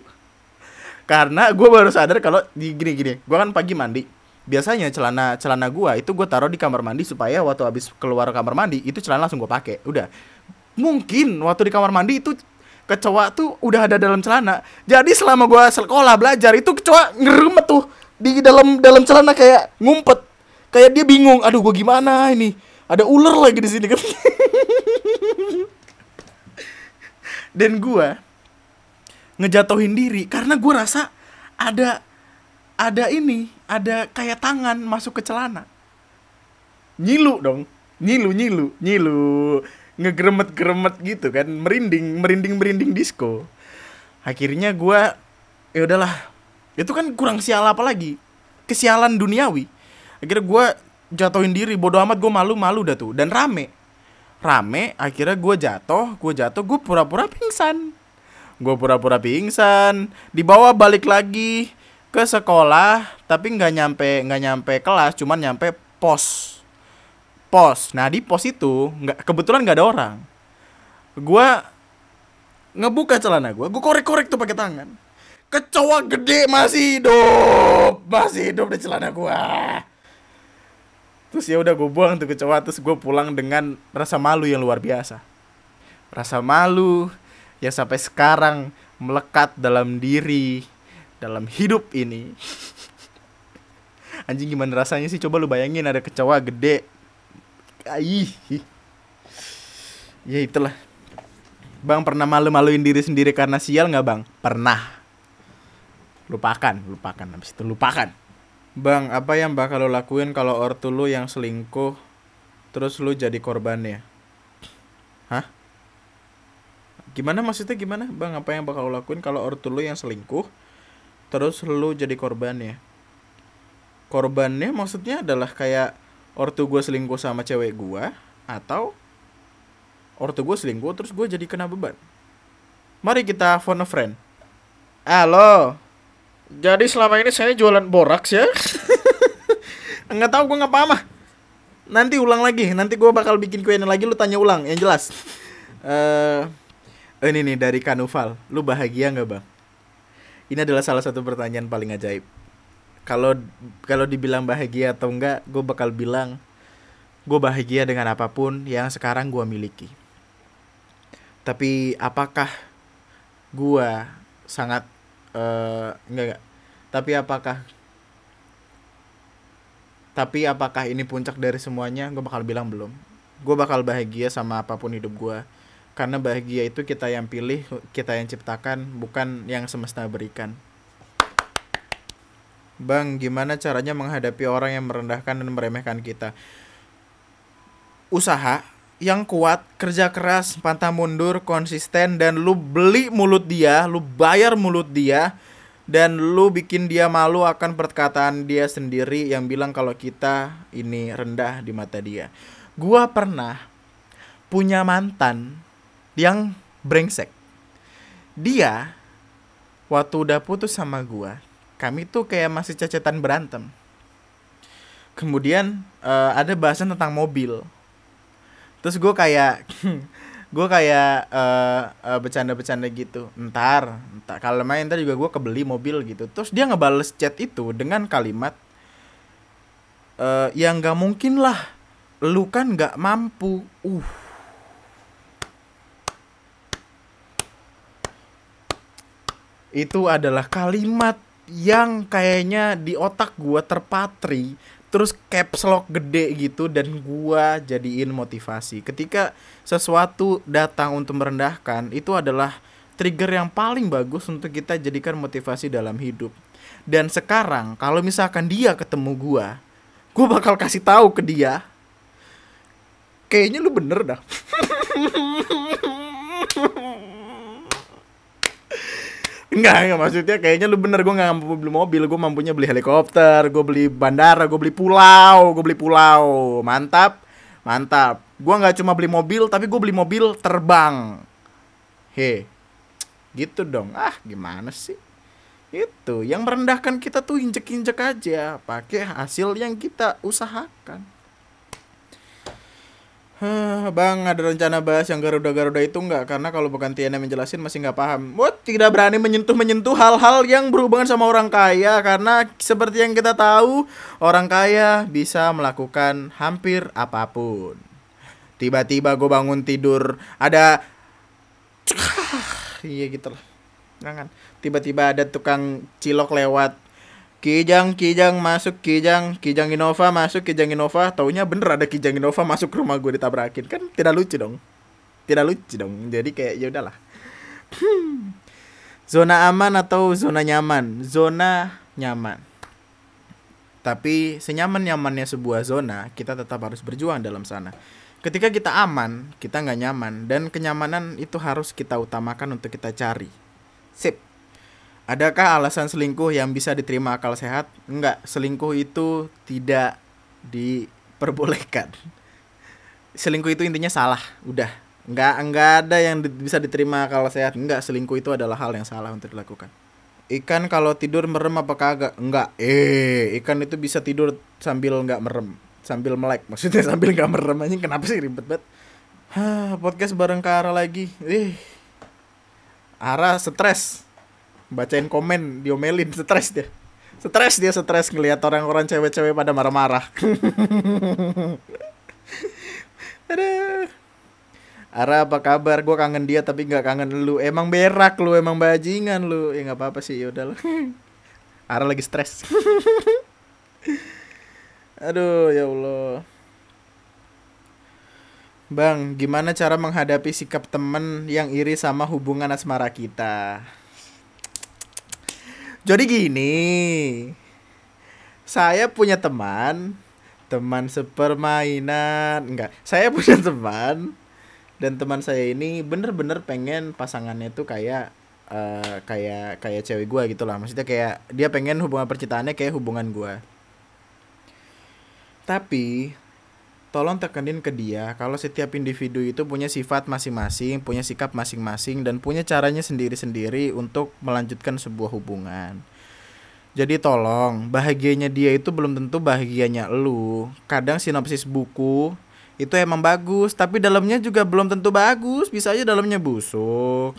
Karena gue baru sadar kalau di gini gini gue kan pagi mandi. Biasanya celana celana gue itu gue taruh di kamar mandi supaya waktu habis keluar kamar mandi itu celana langsung gue pakai udah. Mungkin waktu di kamar mandi itu kecoa tuh udah ada dalam celana. Jadi selama gue sekolah belajar itu kecoa ngerumet tuh di dalam dalam celana kayak ngumpet. Kayak dia bingung aduh gue gimana ini ada ular lagi di sini kan? Dan gue ngejatuhin diri karena gue rasa ada ada ini ada kayak tangan masuk ke celana. Nyilu dong. Nyilu nyilu nyilu. Ngegremet gremet gitu kan. Merinding merinding merinding disco. Akhirnya gue ya udahlah. Itu kan kurang sial apa lagi? Kesialan duniawi. Akhirnya gue jatuhin diri bodoh amat gue malu malu dah tuh. Dan rame. Rame akhirnya gue jatuh gue jatuh gue pura-pura pingsan. Gue pura-pura pingsan. Dibawa balik lagi ke sekolah tapi nggak nyampe nggak nyampe kelas cuman nyampe pos. Pos. Nah di pos itu nggak kebetulan nggak ada orang. Gue ngebuka celana gue gue korek-korek tuh pakai tangan. Kecoa gede masih hidup masih hidup di celana gue terus ya udah gue buang tuh kecoa terus gue pulang dengan rasa malu yang luar biasa rasa malu yang sampai sekarang melekat dalam diri, dalam hidup ini. Anjing gimana rasanya sih? Coba lu bayangin ada kecoa gede. Ih. Ya itulah. Bang pernah malu-maluin diri sendiri karena sial nggak bang? Pernah. Lupakan, lupakan. Habis itu lupakan. Bang, apa yang bakal lo lakuin kalau ortu lu yang selingkuh terus lu jadi korbannya? Hah? Gimana maksudnya gimana? Bang, apa yang bakal lo lakuin kalau ortu lo yang selingkuh terus lo jadi korbannya? Korbannya maksudnya adalah kayak ortu gue selingkuh sama cewek gue atau ortu gue selingkuh terus gue jadi kena beban. Mari kita phone a friend. Halo. Jadi selama ini saya jualan boraks ya. Enggak tahu gue ngapa mah. Nanti ulang lagi. Nanti gue bakal bikin kuenya lagi lu tanya ulang yang jelas. Eh uh, ini nih dari Kanuval. Lu bahagia nggak bang? Ini adalah salah satu pertanyaan paling ajaib. Kalau kalau dibilang bahagia atau enggak, gue bakal bilang gue bahagia dengan apa pun yang sekarang gue miliki. Tapi apakah gue sangat uh, enggak enggak? Tapi apakah Tapi apakah ini puncak dari semuanya? Gue bakal bilang belum. Gue bakal bahagia sama apa pun hidup gue. Karena bahagia itu kita yang pilih, kita yang ciptakan, bukan yang semesta berikan. Bang, gimana caranya menghadapi orang yang merendahkan dan meremehkan kita? Usaha yang kuat, kerja keras, pantang mundur, konsisten dan lu beli mulut dia, lu bayar mulut dia dan lu bikin dia malu akan perkataan dia sendiri yang bilang kalau kita ini rendah di mata dia. Gua pernah punya mantan yang brengsek. Dia waktu udah putus sama gua, kami tuh kayak masih cacetan berantem. Kemudian uh, ada bahasan tentang mobil terus gue kayak gue kayak uh, uh, bercanda-bercanda gitu. Ntar ntar kalau main ntar juga gue kebeli mobil gitu. Terus dia ngebales chat itu dengan kalimat uh, ya nggak mungkin lah lu kan nggak mampu. Uh. Itu adalah kalimat yang kayaknya di otak gue terpatri terus caps lock gede gitu dan gua jadiin motivasi. Ketika sesuatu datang untuk merendahkan, itu adalah trigger yang paling bagus untuk kita jadikan motivasi dalam hidup. Dan sekarang kalau misalkan dia ketemu gua, gua bakal kasih tahu ke dia. Kayaknya lu bener dah. Enggak, enggak maksudnya kayaknya lu bener gue nggak mampu beli mobil, gue mampunya beli helikopter, gue beli bandara, gue beli pulau, gue beli pulau, mantap, mantap. Gue nggak cuma beli mobil, tapi gue beli mobil terbang. He, gitu dong. Ah, gimana sih? Itu yang merendahkan kita tuh injek-injek aja, pakai hasil yang kita usahakan. Huh, bang, ada rencana bahas yang Garuda-Garuda itu nggak? Karena kalau bukan Tiana menjelasin masih nggak paham. What? Tidak berani menyentuh-menyentuh hal-hal yang berhubungan sama orang kaya. Karena seperti yang kita tahu, orang kaya bisa melakukan hampir apa pun. Tiba-tiba gue bangun tidur, ada... Iya gitu lah. Jangan. Tiba-tiba ada tukang cilok lewat Kijang, Kijang masuk Kijang, Kijang Innova masuk Kijang Innova, taunya bener ada Kijang Innova masuk ke rumah gue ditabrakin kan tidak lucu dong, tidak lucu dong. Jadi kayak ya udahlah. Hmm. Zona aman atau zona nyaman? Zona nyaman. Tapi senyaman nyamannya sebuah zona, kita tetap harus berjuang dalam sana. Ketika kita aman, kita nggak nyaman dan kenyamanan itu harus kita utamakan untuk kita cari. Sip. Adakah alasan selingkuh yang bisa diterima akal sehat? Enggak, selingkuh itu tidak diperbolehkan. Selingkuh itu intinya salah, udah. Enggak enggak ada yang di, bisa diterima akal sehat. Enggak, selingkuh itu adalah hal yang salah untuk dilakukan. Ikan kalau tidur merem apa kagak? Enggak. Eh, ikan itu bisa tidur sambil enggak merem, sambil melek. Maksudnya sambil enggak merem aja kenapa sih ribet banget? Hah, podcast bareng Kara lagi. Ih. Ara stres bacain komen diomelin stres dia stres dia stres ngelihat orang-orang cewek-cewek pada marah-marah Aduh. Ara apa kabar? Gue kangen dia tapi nggak kangen lu. Emang berak lu, emang bajingan lu. Ya nggak apa-apa sih, ya udahlah. Ara lagi stres. Aduh, ya Allah. Bang, gimana cara menghadapi sikap temen yang iri sama hubungan asmara kita? Jadi gini, saya punya teman, teman sepermainan, enggak. Saya punya teman dan teman saya ini bener-bener pengen pasangannya tuh kayak uh, kayak kayak cewek gue gitu lah. Maksudnya kayak dia pengen hubungan percintaannya kayak hubungan gue. Tapi tolong tekenin ke dia kalau setiap individu itu punya sifat masing-masing, punya sikap masing-masing dan punya caranya sendiri-sendiri untuk melanjutkan sebuah hubungan. Jadi tolong, bahagianya dia itu belum tentu bahagianya lu. Kadang sinopsis buku itu emang bagus, tapi dalamnya juga belum tentu bagus, bisa aja dalamnya busuk.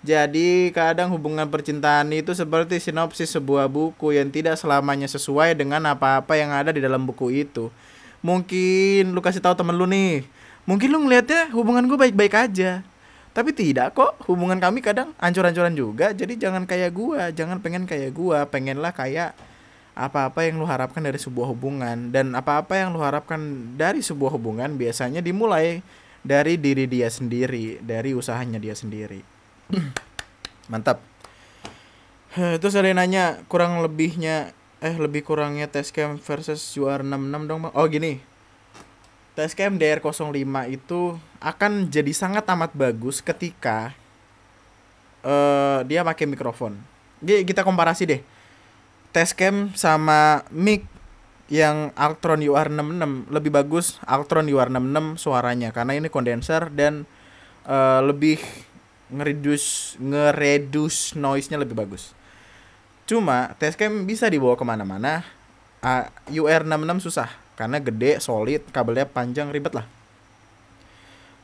Jadi kadang hubungan percintaan itu seperti sinopsis sebuah buku yang tidak selamanya sesuai dengan apa-apa yang ada di dalam buku itu mungkin lu kasih tahu temen lu nih mungkin lu ngeliatnya hubungan gue baik-baik aja Tapi tidak kok, hubungan kami kadang ancur-ancuran juga. Jadi jangan kayak gua, jangan pengen kayak gua, pengenlah kayak apa-apa yang lu harapkan dari sebuah hubungan dan apa-apa yang lu harapkan dari sebuah hubungan biasanya dimulai dari diri dia sendiri, dari usahanya dia sendiri. Mantap. Terus ada yang nanya kurang lebihnya eh lebih kurangnya Testcam versus UR66 dong bang. Oh gini. Testcam DR05 itu akan jadi sangat amat bagus ketika uh, dia pakai mikrofon. Jadi kita komparasi deh. Testcam sama mic yang Altron UR66 lebih bagus Altron UR66 suaranya karena ini kondenser dan uh, lebih ngeredus ngeredus noise-nya lebih bagus. Cuma Testcam bisa dibawa ke mana-mana. Uh, UR66 susah karena gede, solid, kabelnya panjang, ribet lah.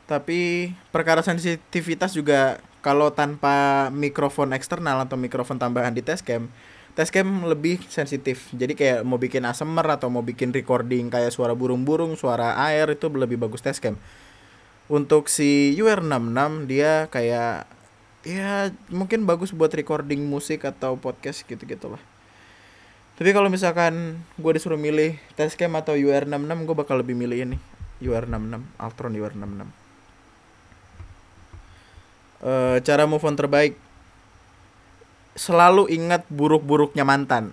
Tapi perkara sensitivitas juga kalau tanpa mikrofon eksternal atau mikrofon tambahan di Testcam, Testcam lebih sensitif. Jadi kayak mau bikin ASMR atau mau bikin recording kayak suara burung-burung, suara air itu lebih bagus Testcam. Untuk si UR66 dia kayak ya mungkin bagus buat recording musik atau podcast gitu-gitu lah tapi kalau misalkan gue disuruh milih Tascam atau UR66 gue bakal lebih milih ini UR66 Altron UR66 uh, cara move on terbaik. Selalu ingat buruk-buruknya mantan.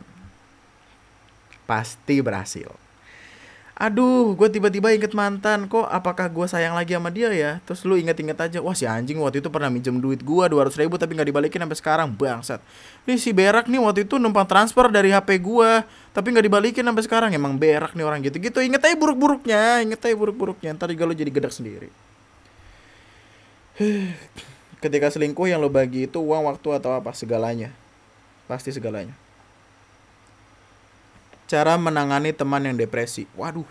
Pasti berhasil aduh gue tiba-tiba inget mantan. Kok apakah gue sayang lagi sama dia ya? Terus lu inget-inget aja wah si anjing waktu itu pernah minjem duit gue dua ratus ribu tapi nggak dibalikin sampai sekarang. Bangsat. Ini si berak nih waktu itu numpang transfer dari hp gue tapi nggak dibalikin sampai sekarang. Emang berak nih orang gitu gitu inget aja buruk-buruknya inget aja buruk-buruknya. Ntar juga lu jadi gedak sendiri. Ketika selingkuh yang lo bagi itu uang waktu atau apa? Segalanya. Pasti segalanya Cara menangani teman yang depresi. Waduh.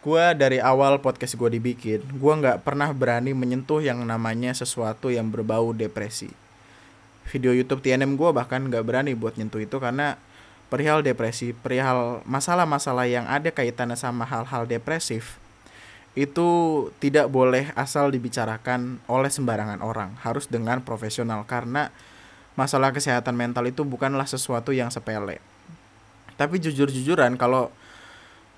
Gua dari awal podcast gue dibikin, gue nggak pernah berani menyentuh yang namanya sesuatu yang berbau depresi. Video YouTube TNM gue bahkan nggak berani buat nyentuh itu karena perihal depresi, perihal masalah-masalah yang ada kaitannya sama hal-hal depresif itu tidak boleh asal dibicarakan oleh sembarangan orang, harus dengan profesional karena masalah kesehatan mental itu bukanlah sesuatu yang sepele. Tapi jujur-jujuran kalau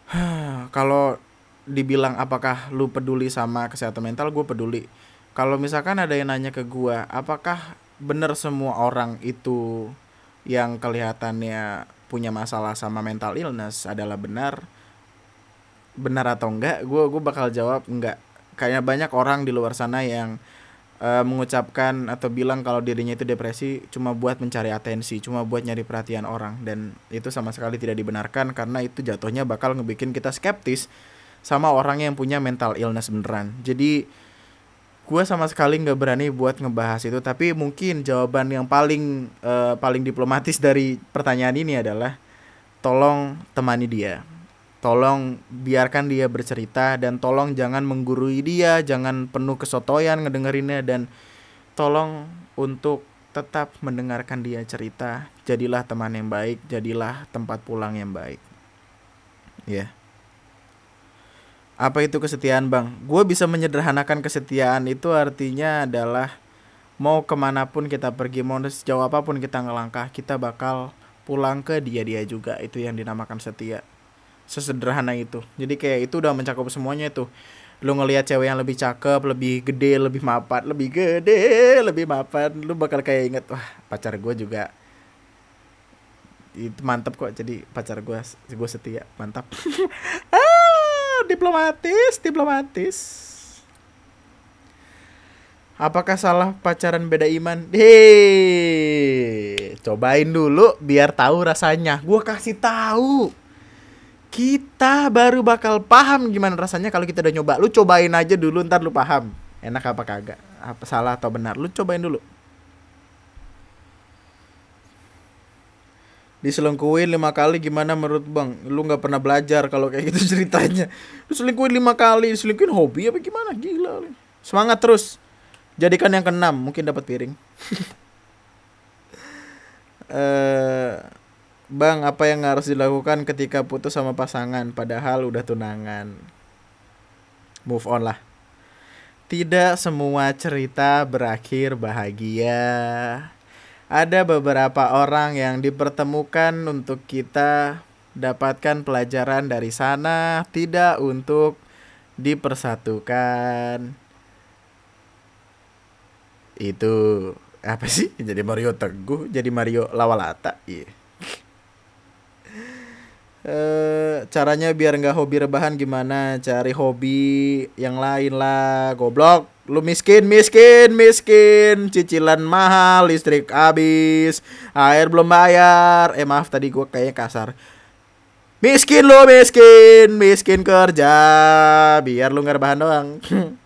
kalau dibilang apakah lu peduli sama kesehatan mental, gue peduli. Kalau misalkan ada yang nanya ke gue, apakah benar semua orang itu yang kelihatannya punya masalah sama mental illness adalah benar? Benar atau enggak? Gue gue bakal jawab enggak. Kayaknya banyak orang di luar sana yang uh, mengucapkan atau bilang kalau dirinya itu depresi cuma buat mencari atensi, cuma buat nyari perhatian orang. Dan itu sama sekali tidak dibenarkan karena itu jatuhnya bakal ngebikin kita skeptis sama orang yang punya mental illness beneran. Jadi gue sama sekali nggak berani buat ngebahas itu. Tapi mungkin jawaban yang paling uh, paling diplomatis dari pertanyaan ini adalah tolong temani dia tolong biarkan dia bercerita dan tolong jangan menggurui dia jangan penuh kesotoyan ngedengerinnya dan tolong untuk tetap mendengarkan dia cerita. Jadilah teman yang baik jadilah tempat pulang yang baik. Ya. Yeah. apa itu kesetiaan bang? Gue bisa menyederhanakan kesetiaan itu artinya adalah mau ke mana pun kita pergi mau sejauh apa pun kita ngelangkah kita bakal pulang ke dia dia juga. Itu yang dinamakan setia sesederhana itu. Jadi kayak itu udah mencakup semuanya itu. Lu ngelihat cewek yang lebih cakep lebih gede lebih mapan lebih gede lebih mapan lu bakal kayak inget wah pacar gue juga itu mantep kok jadi pacar gue gue setia mantap. Ah diplomatis diplomatis. Apakah salah pacaran beda iman? Hei cobain dulu biar tahu rasanya. Gue kasih tahu kita baru bakal paham gimana rasanya kalau kita udah nyoba. Lu cobain aja dulu ntar lu paham. Enak apa kagak? Apa salah atau benar? Lu cobain dulu. Diselingkuhin lima kali gimana menurut bang? Lu nggak pernah belajar kalau kayak gitu ceritanya. Lu selingkuhin lima kali, selingkuhin hobi apa gimana? Gila. Semangat terus. Jadikan yang keenam, mungkin dapat piring. Eh Bang, apa yang harus dilakukan ketika putus sama pasangan? Padahal udah tunangan? move on lah. Tidak semua cerita berakhir bahagia. Ada beberapa orang yang dipertemukan untuk kita dapatkan pelajaran dari sana tidak untuk dipersatukan. Itu apa sih? Jadi Mario Teguh jadi Mario Lawalata iya Eh, caranya biar nggak hobi rebahan gimana? Cari hobi yang lain lah, goblok. Lu miskin, miskin, miskin. Cicilan mahal, listrik habis, air belum bayar. Eh maaf tadi gua kayaknya kasar. Miskin lu, miskin, miskin kerja. Biar lu nggak rebahan doang.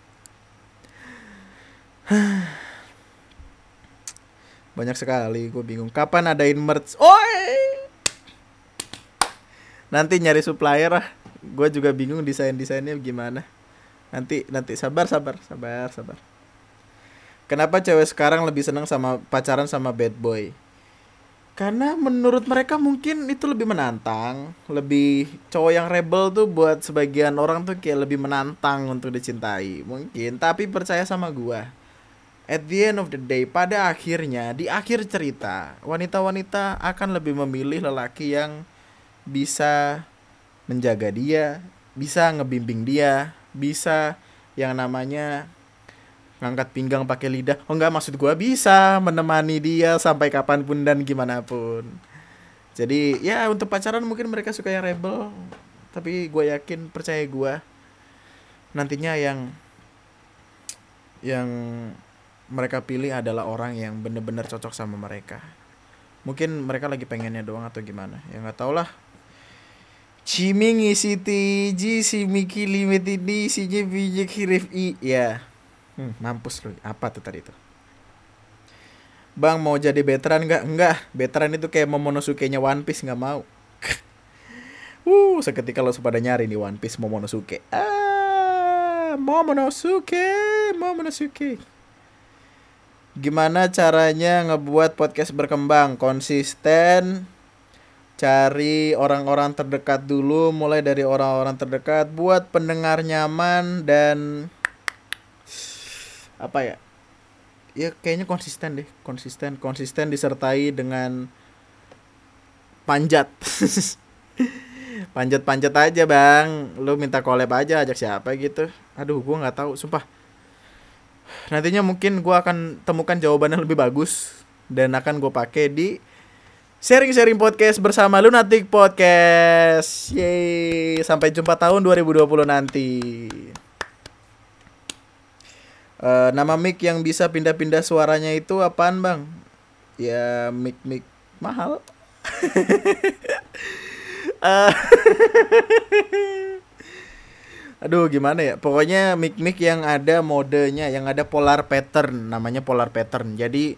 Banyak sekali, gue bingung. Kapan adain merch? Oi! Nanti nyari supplier lah. Gue juga bingung desain desainnya gimana. Nanti nanti sabar sabar sabar sabar. Kenapa cewek sekarang lebih senang sama pacaran sama bad boy? Karena menurut mereka mungkin itu lebih menantang. Lebih cowok yang rebel tuh buat sebagian orang tuh kayak lebih menantang untuk dicintai. Mungkin tapi percaya sama gue at the end of the day pada akhirnya di akhir cerita wanita-wanita akan lebih memilih lelaki yang bisa menjaga dia, bisa ngebimbing dia, bisa yang namanya ngangkat pinggang pakai lidah. Oh enggak maksud gua bisa menemani dia sampai kapan pun dan gimana pun. Jadi ya untuk pacaran mungkin mereka suka yang rebel, tapi gue yakin percaya gua nantinya yang yang mereka pilih adalah orang yang bener-bener cocok sama mereka. Mungkin mereka lagi pengennya doang atau gimana. Ya nggak tau lah Ciming isi tiji si Miki limit ini si bijak hirif i ya. Hmm, mampus lu. Apa tuh tadi itu? Bang mau jadi veteran nggak? Enggak. Veteran itu kayak Momonosuke-nya One Piece nggak mau. uh, seketika lo pada nyari nih One Piece Momonosuke. Ah, Momonosuke, Momonosuke. Gimana caranya ngebuat podcast berkembang konsisten, cari orang-orang terdekat dulu mulai dari orang-orang terdekat buat pendengar nyaman dan apa ya ya kayaknya konsisten deh konsisten konsisten disertai dengan panjat. Panjat panjat aja bang. Lu minta collab aja ajak siapa gitu? Aduh gua nggak tahu sumpah. Nantinya mungkin gua akan temukan jawabannya lebih bagus dan akan gue pakai di sharing-sharing podcast bersama Lunatic Podcast. Yeay, sampai jumpa tahun 2020 nanti. Uh, nama mic yang bisa pindah-pindah suaranya itu apaan, Bang? Ya, mic-mic mahal. uh, Aduh, gimana ya? Pokoknya mic-mic yang ada modenya, yang ada polar pattern, namanya polar pattern. Jadi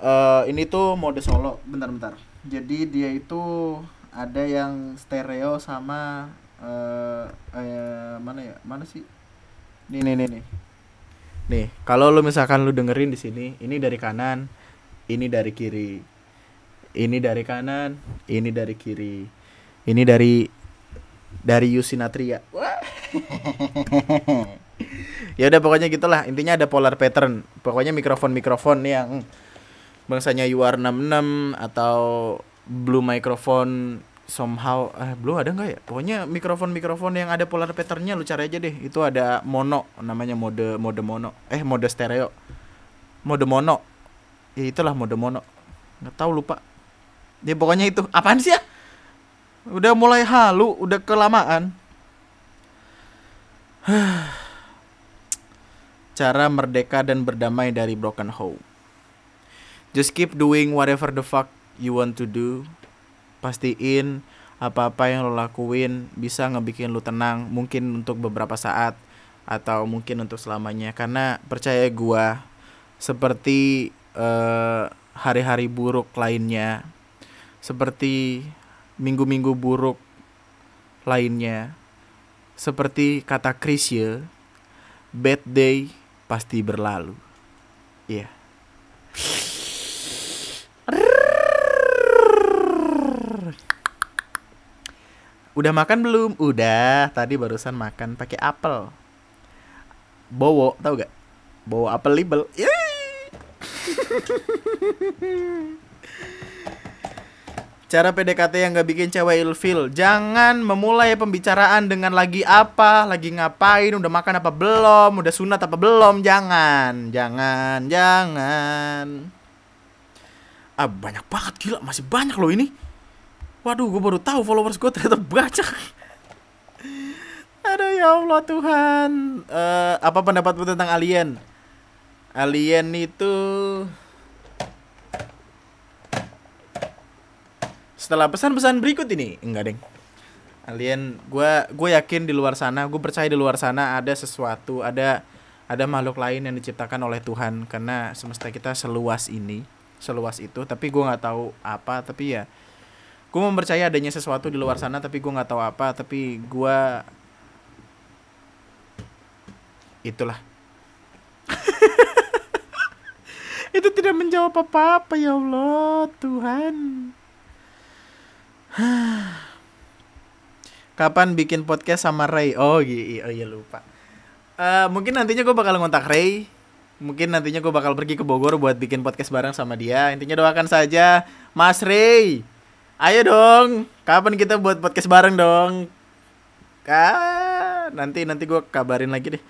uh, ini tuh mode solo. Bentar-bentar jadi dia itu ada yang stereo sama uh, uh, mana ya? Mana sih? Nih nih nih nih. Nih kalau lu misalkan lu dengerin di sini ini dari kanan ini dari kiri. Ini dari kanan ini dari kiri. Ini dari dari Yusinatria. Ya udah pokoknya gitulah. Intinya ada polar pattern. Pokoknya mikrofon mikrofon yang bangsanya UR66 atau Blue microphone somehow eh Blue ada nggak ya? Pokoknya mikrofon mikrofon yang ada polar patternnya lu cari aja deh. Itu ada mono namanya mode mode mono. Eh mode stereo. Mode mono. Ya itulah mode mono. Nggak tahu lupa. Ya pokoknya itu. Apaan sih ya? Udah mulai halu udah kelamaan. Cara merdeka dan berdamai dari broken home just keep doing whatever the fuck you want to do. Pastiin apa-apa yang lo lakuin bisa ngebikin lo tenang mungkin untuk beberapa saat atau mungkin untuk selamanya. Karena percaya gua seperti uh, hari-hari buruk lainnya seperti minggu-minggu buruk lainnya seperti kata Chris ya bad day pasti berlalu. Iya. yeah. Udah makan belum? Udah, tadi barusan makan pakai apel. Bowo, tau gak? Bowo apel libel. Cara PDKT yang gak bikin cewek ilfil Jangan memulai pembicaraan dengan lagi apa Lagi ngapain, udah makan apa belum Udah sunat apa belum Jangan, jangan, jangan Ah banyak banget gila, masih banyak loh ini Waduh, gue baru tahu followers gue ternyata banyak. Aduh ya Allah Tuhan. Uh, Apa pendapatmu tentang alien? Alien itu setelah pesan-pesan berikut ini enggak deng. Alien gue gue yakin di luar sana gue percaya di luar sana ada sesuatu ada ada makhluk lain yang diciptakan oleh Tuhan. Karena semesta kita seluas ini seluas itu tapi gue nggak tahu apa tapi ya gue mempercaya adanya sesuatu di luar sana tapi gue nggak tahu apa tapi gue itulah itu tidak menjawab apa-apa ya Allah Tuhan Kapan bikin podcast sama Ray? Oh iya, oh iya lupa. Uh, mungkin nantinya gue bakal ngontak Ray. Mungkin nantinya gue bakal pergi ke Bogor buat bikin podcast bareng sama dia. Intinya doakan saja, Mas Ray. Ayo dong, kapan kita buat podcast bareng dong? Ah, nanti nanti gue kabarin lagi deh.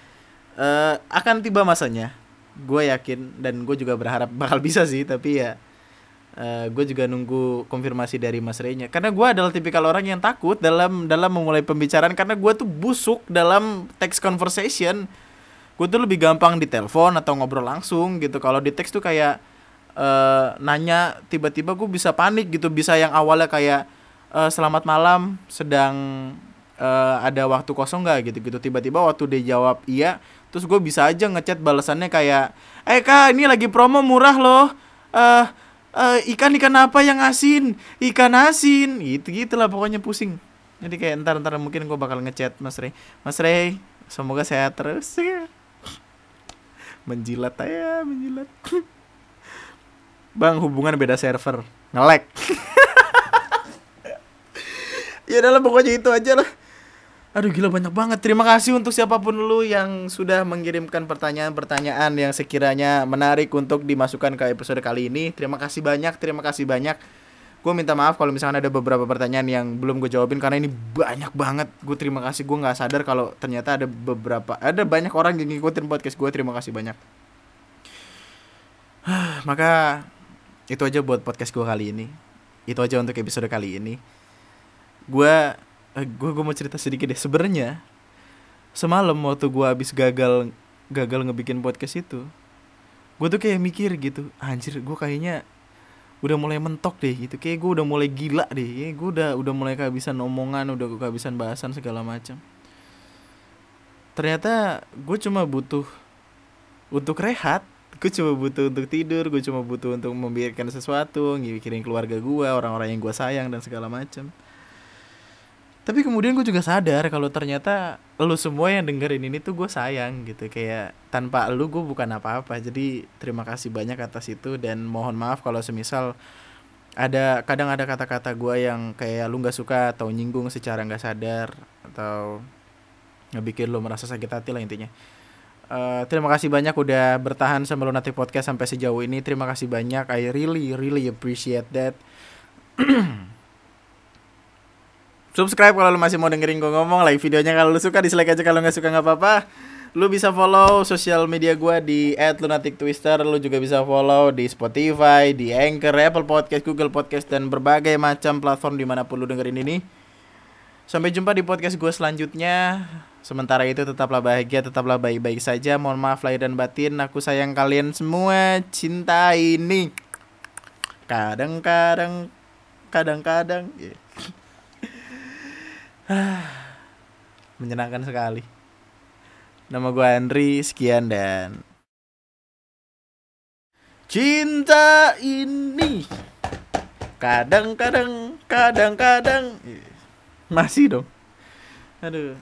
Uh, akan tiba masanya. Gue yakin dan gue juga berharap bakal bisa sih, tapi ya uh, eh, gue juga nunggu konfirmasi dari Mas Reynya karena gue adalah tipikal orang yang takut dalam dalam memulai pembicaraan karena gue tuh busuk dalam text conversation gue tuh lebih gampang di telepon atau ngobrol langsung gitu kalau di teks tuh kayak uh, nanya tiba-tiba gue bisa panik gitu. Bisa yang awalnya kayak uh, selamat malam sedang uh, ada waktu kosong nggak? Gitu gitu tiba-tiba waktu dia jawab iya terus gue bisa aja ngechat balasannya kayak eh kak ini lagi promo murah loh. Uh, uh, ikan ikan apa yang asin? Ikan asin. Gitu gitulah pokoknya pusing. Jadi kayak ntar ntar mungkin gue bakal ngechat Mas Rey. Mas Rey semoga sehat terus ya. Menjilat aja menjilat bang hubungan beda server ngelek ya udah pokoknya itu aja lah Aduh gila banyak banget. Terima kasih untuk siapa pun lu yang sudah mengirimkan pertanyaan-pertanyaan yang sekiranya menarik untuk dimasukkan ke episode kali ini. Terima kasih banyak, terima kasih banyak. Gue minta maaf kalau misalnya ada beberapa pertanyaan yang belum gue jawabin karena ini banyak banget. Gue terima kasih, gue nggak sadar kalau ternyata ada beberapa, ada banyak orang yang ngikutin podcast gue. Terima kasih banyak. Maka itu aja buat podcast gue kali ini. Itu aja untuk episode kali ini. Gue gue eh, gue mau cerita sedikit deh sebenarnya semalam waktu gue habis gagal gagal ngebikin podcast itu gue tuh kayak mikir gitu anjir gue kayaknya udah mulai mentok deh gitu kayak gue udah mulai gila deh gue udah udah mulai kehabisan omongan udah kehabisan bahasan segala macam ternyata gue cuma butuh untuk rehat gue cuma butuh untuk tidur gue cuma butuh untuk membiarkan sesuatu ngikirin keluarga gue orang-orang yang gue sayang dan segala macam tapi kemudian gue juga sadar kalau ternyata lu semua yang dengerin ini tuh gue sayang gitu. Kayak tanpa lu gue bukan apa-apa. Jadi terima kasih banyak atas itu dan mohon maaf kalau semisal ada kadang ada kata-kata gue yang kayak lu nggak suka atau nyinggung secara nggak sadar atau ngebikin lu merasa sakit hati lah intinya uh, terima kasih banyak udah bertahan sama Lunatic Podcast sampai sejauh ini. Terima kasih banyak. I really really appreciate that. Subscribe kalau lu masih mau dengerin gue ngomong like videonya kalau lu suka dislike aja kalau nggak suka nggak apa-apa. Lu bisa follow sosial media gue di @lunatictwister. Lu juga bisa follow di Spotify di Anchor Apple Podcast Google Podcast dan berbagai macam platform di mana pun lu dengerin ini. Sampai jumpa di podcast gue selanjutnya sementara itu tetaplah bahagia tetaplah baik-baik saja mohon maaf lahir dan batin aku sayang kalian semua cinta ini kadang-kadang kadang-kadang yeah. Menyenangkan sekali. Nama gue Andri, sekian dan Cinta ini kadang-kadang kadang-kadang masih dong. Aduh.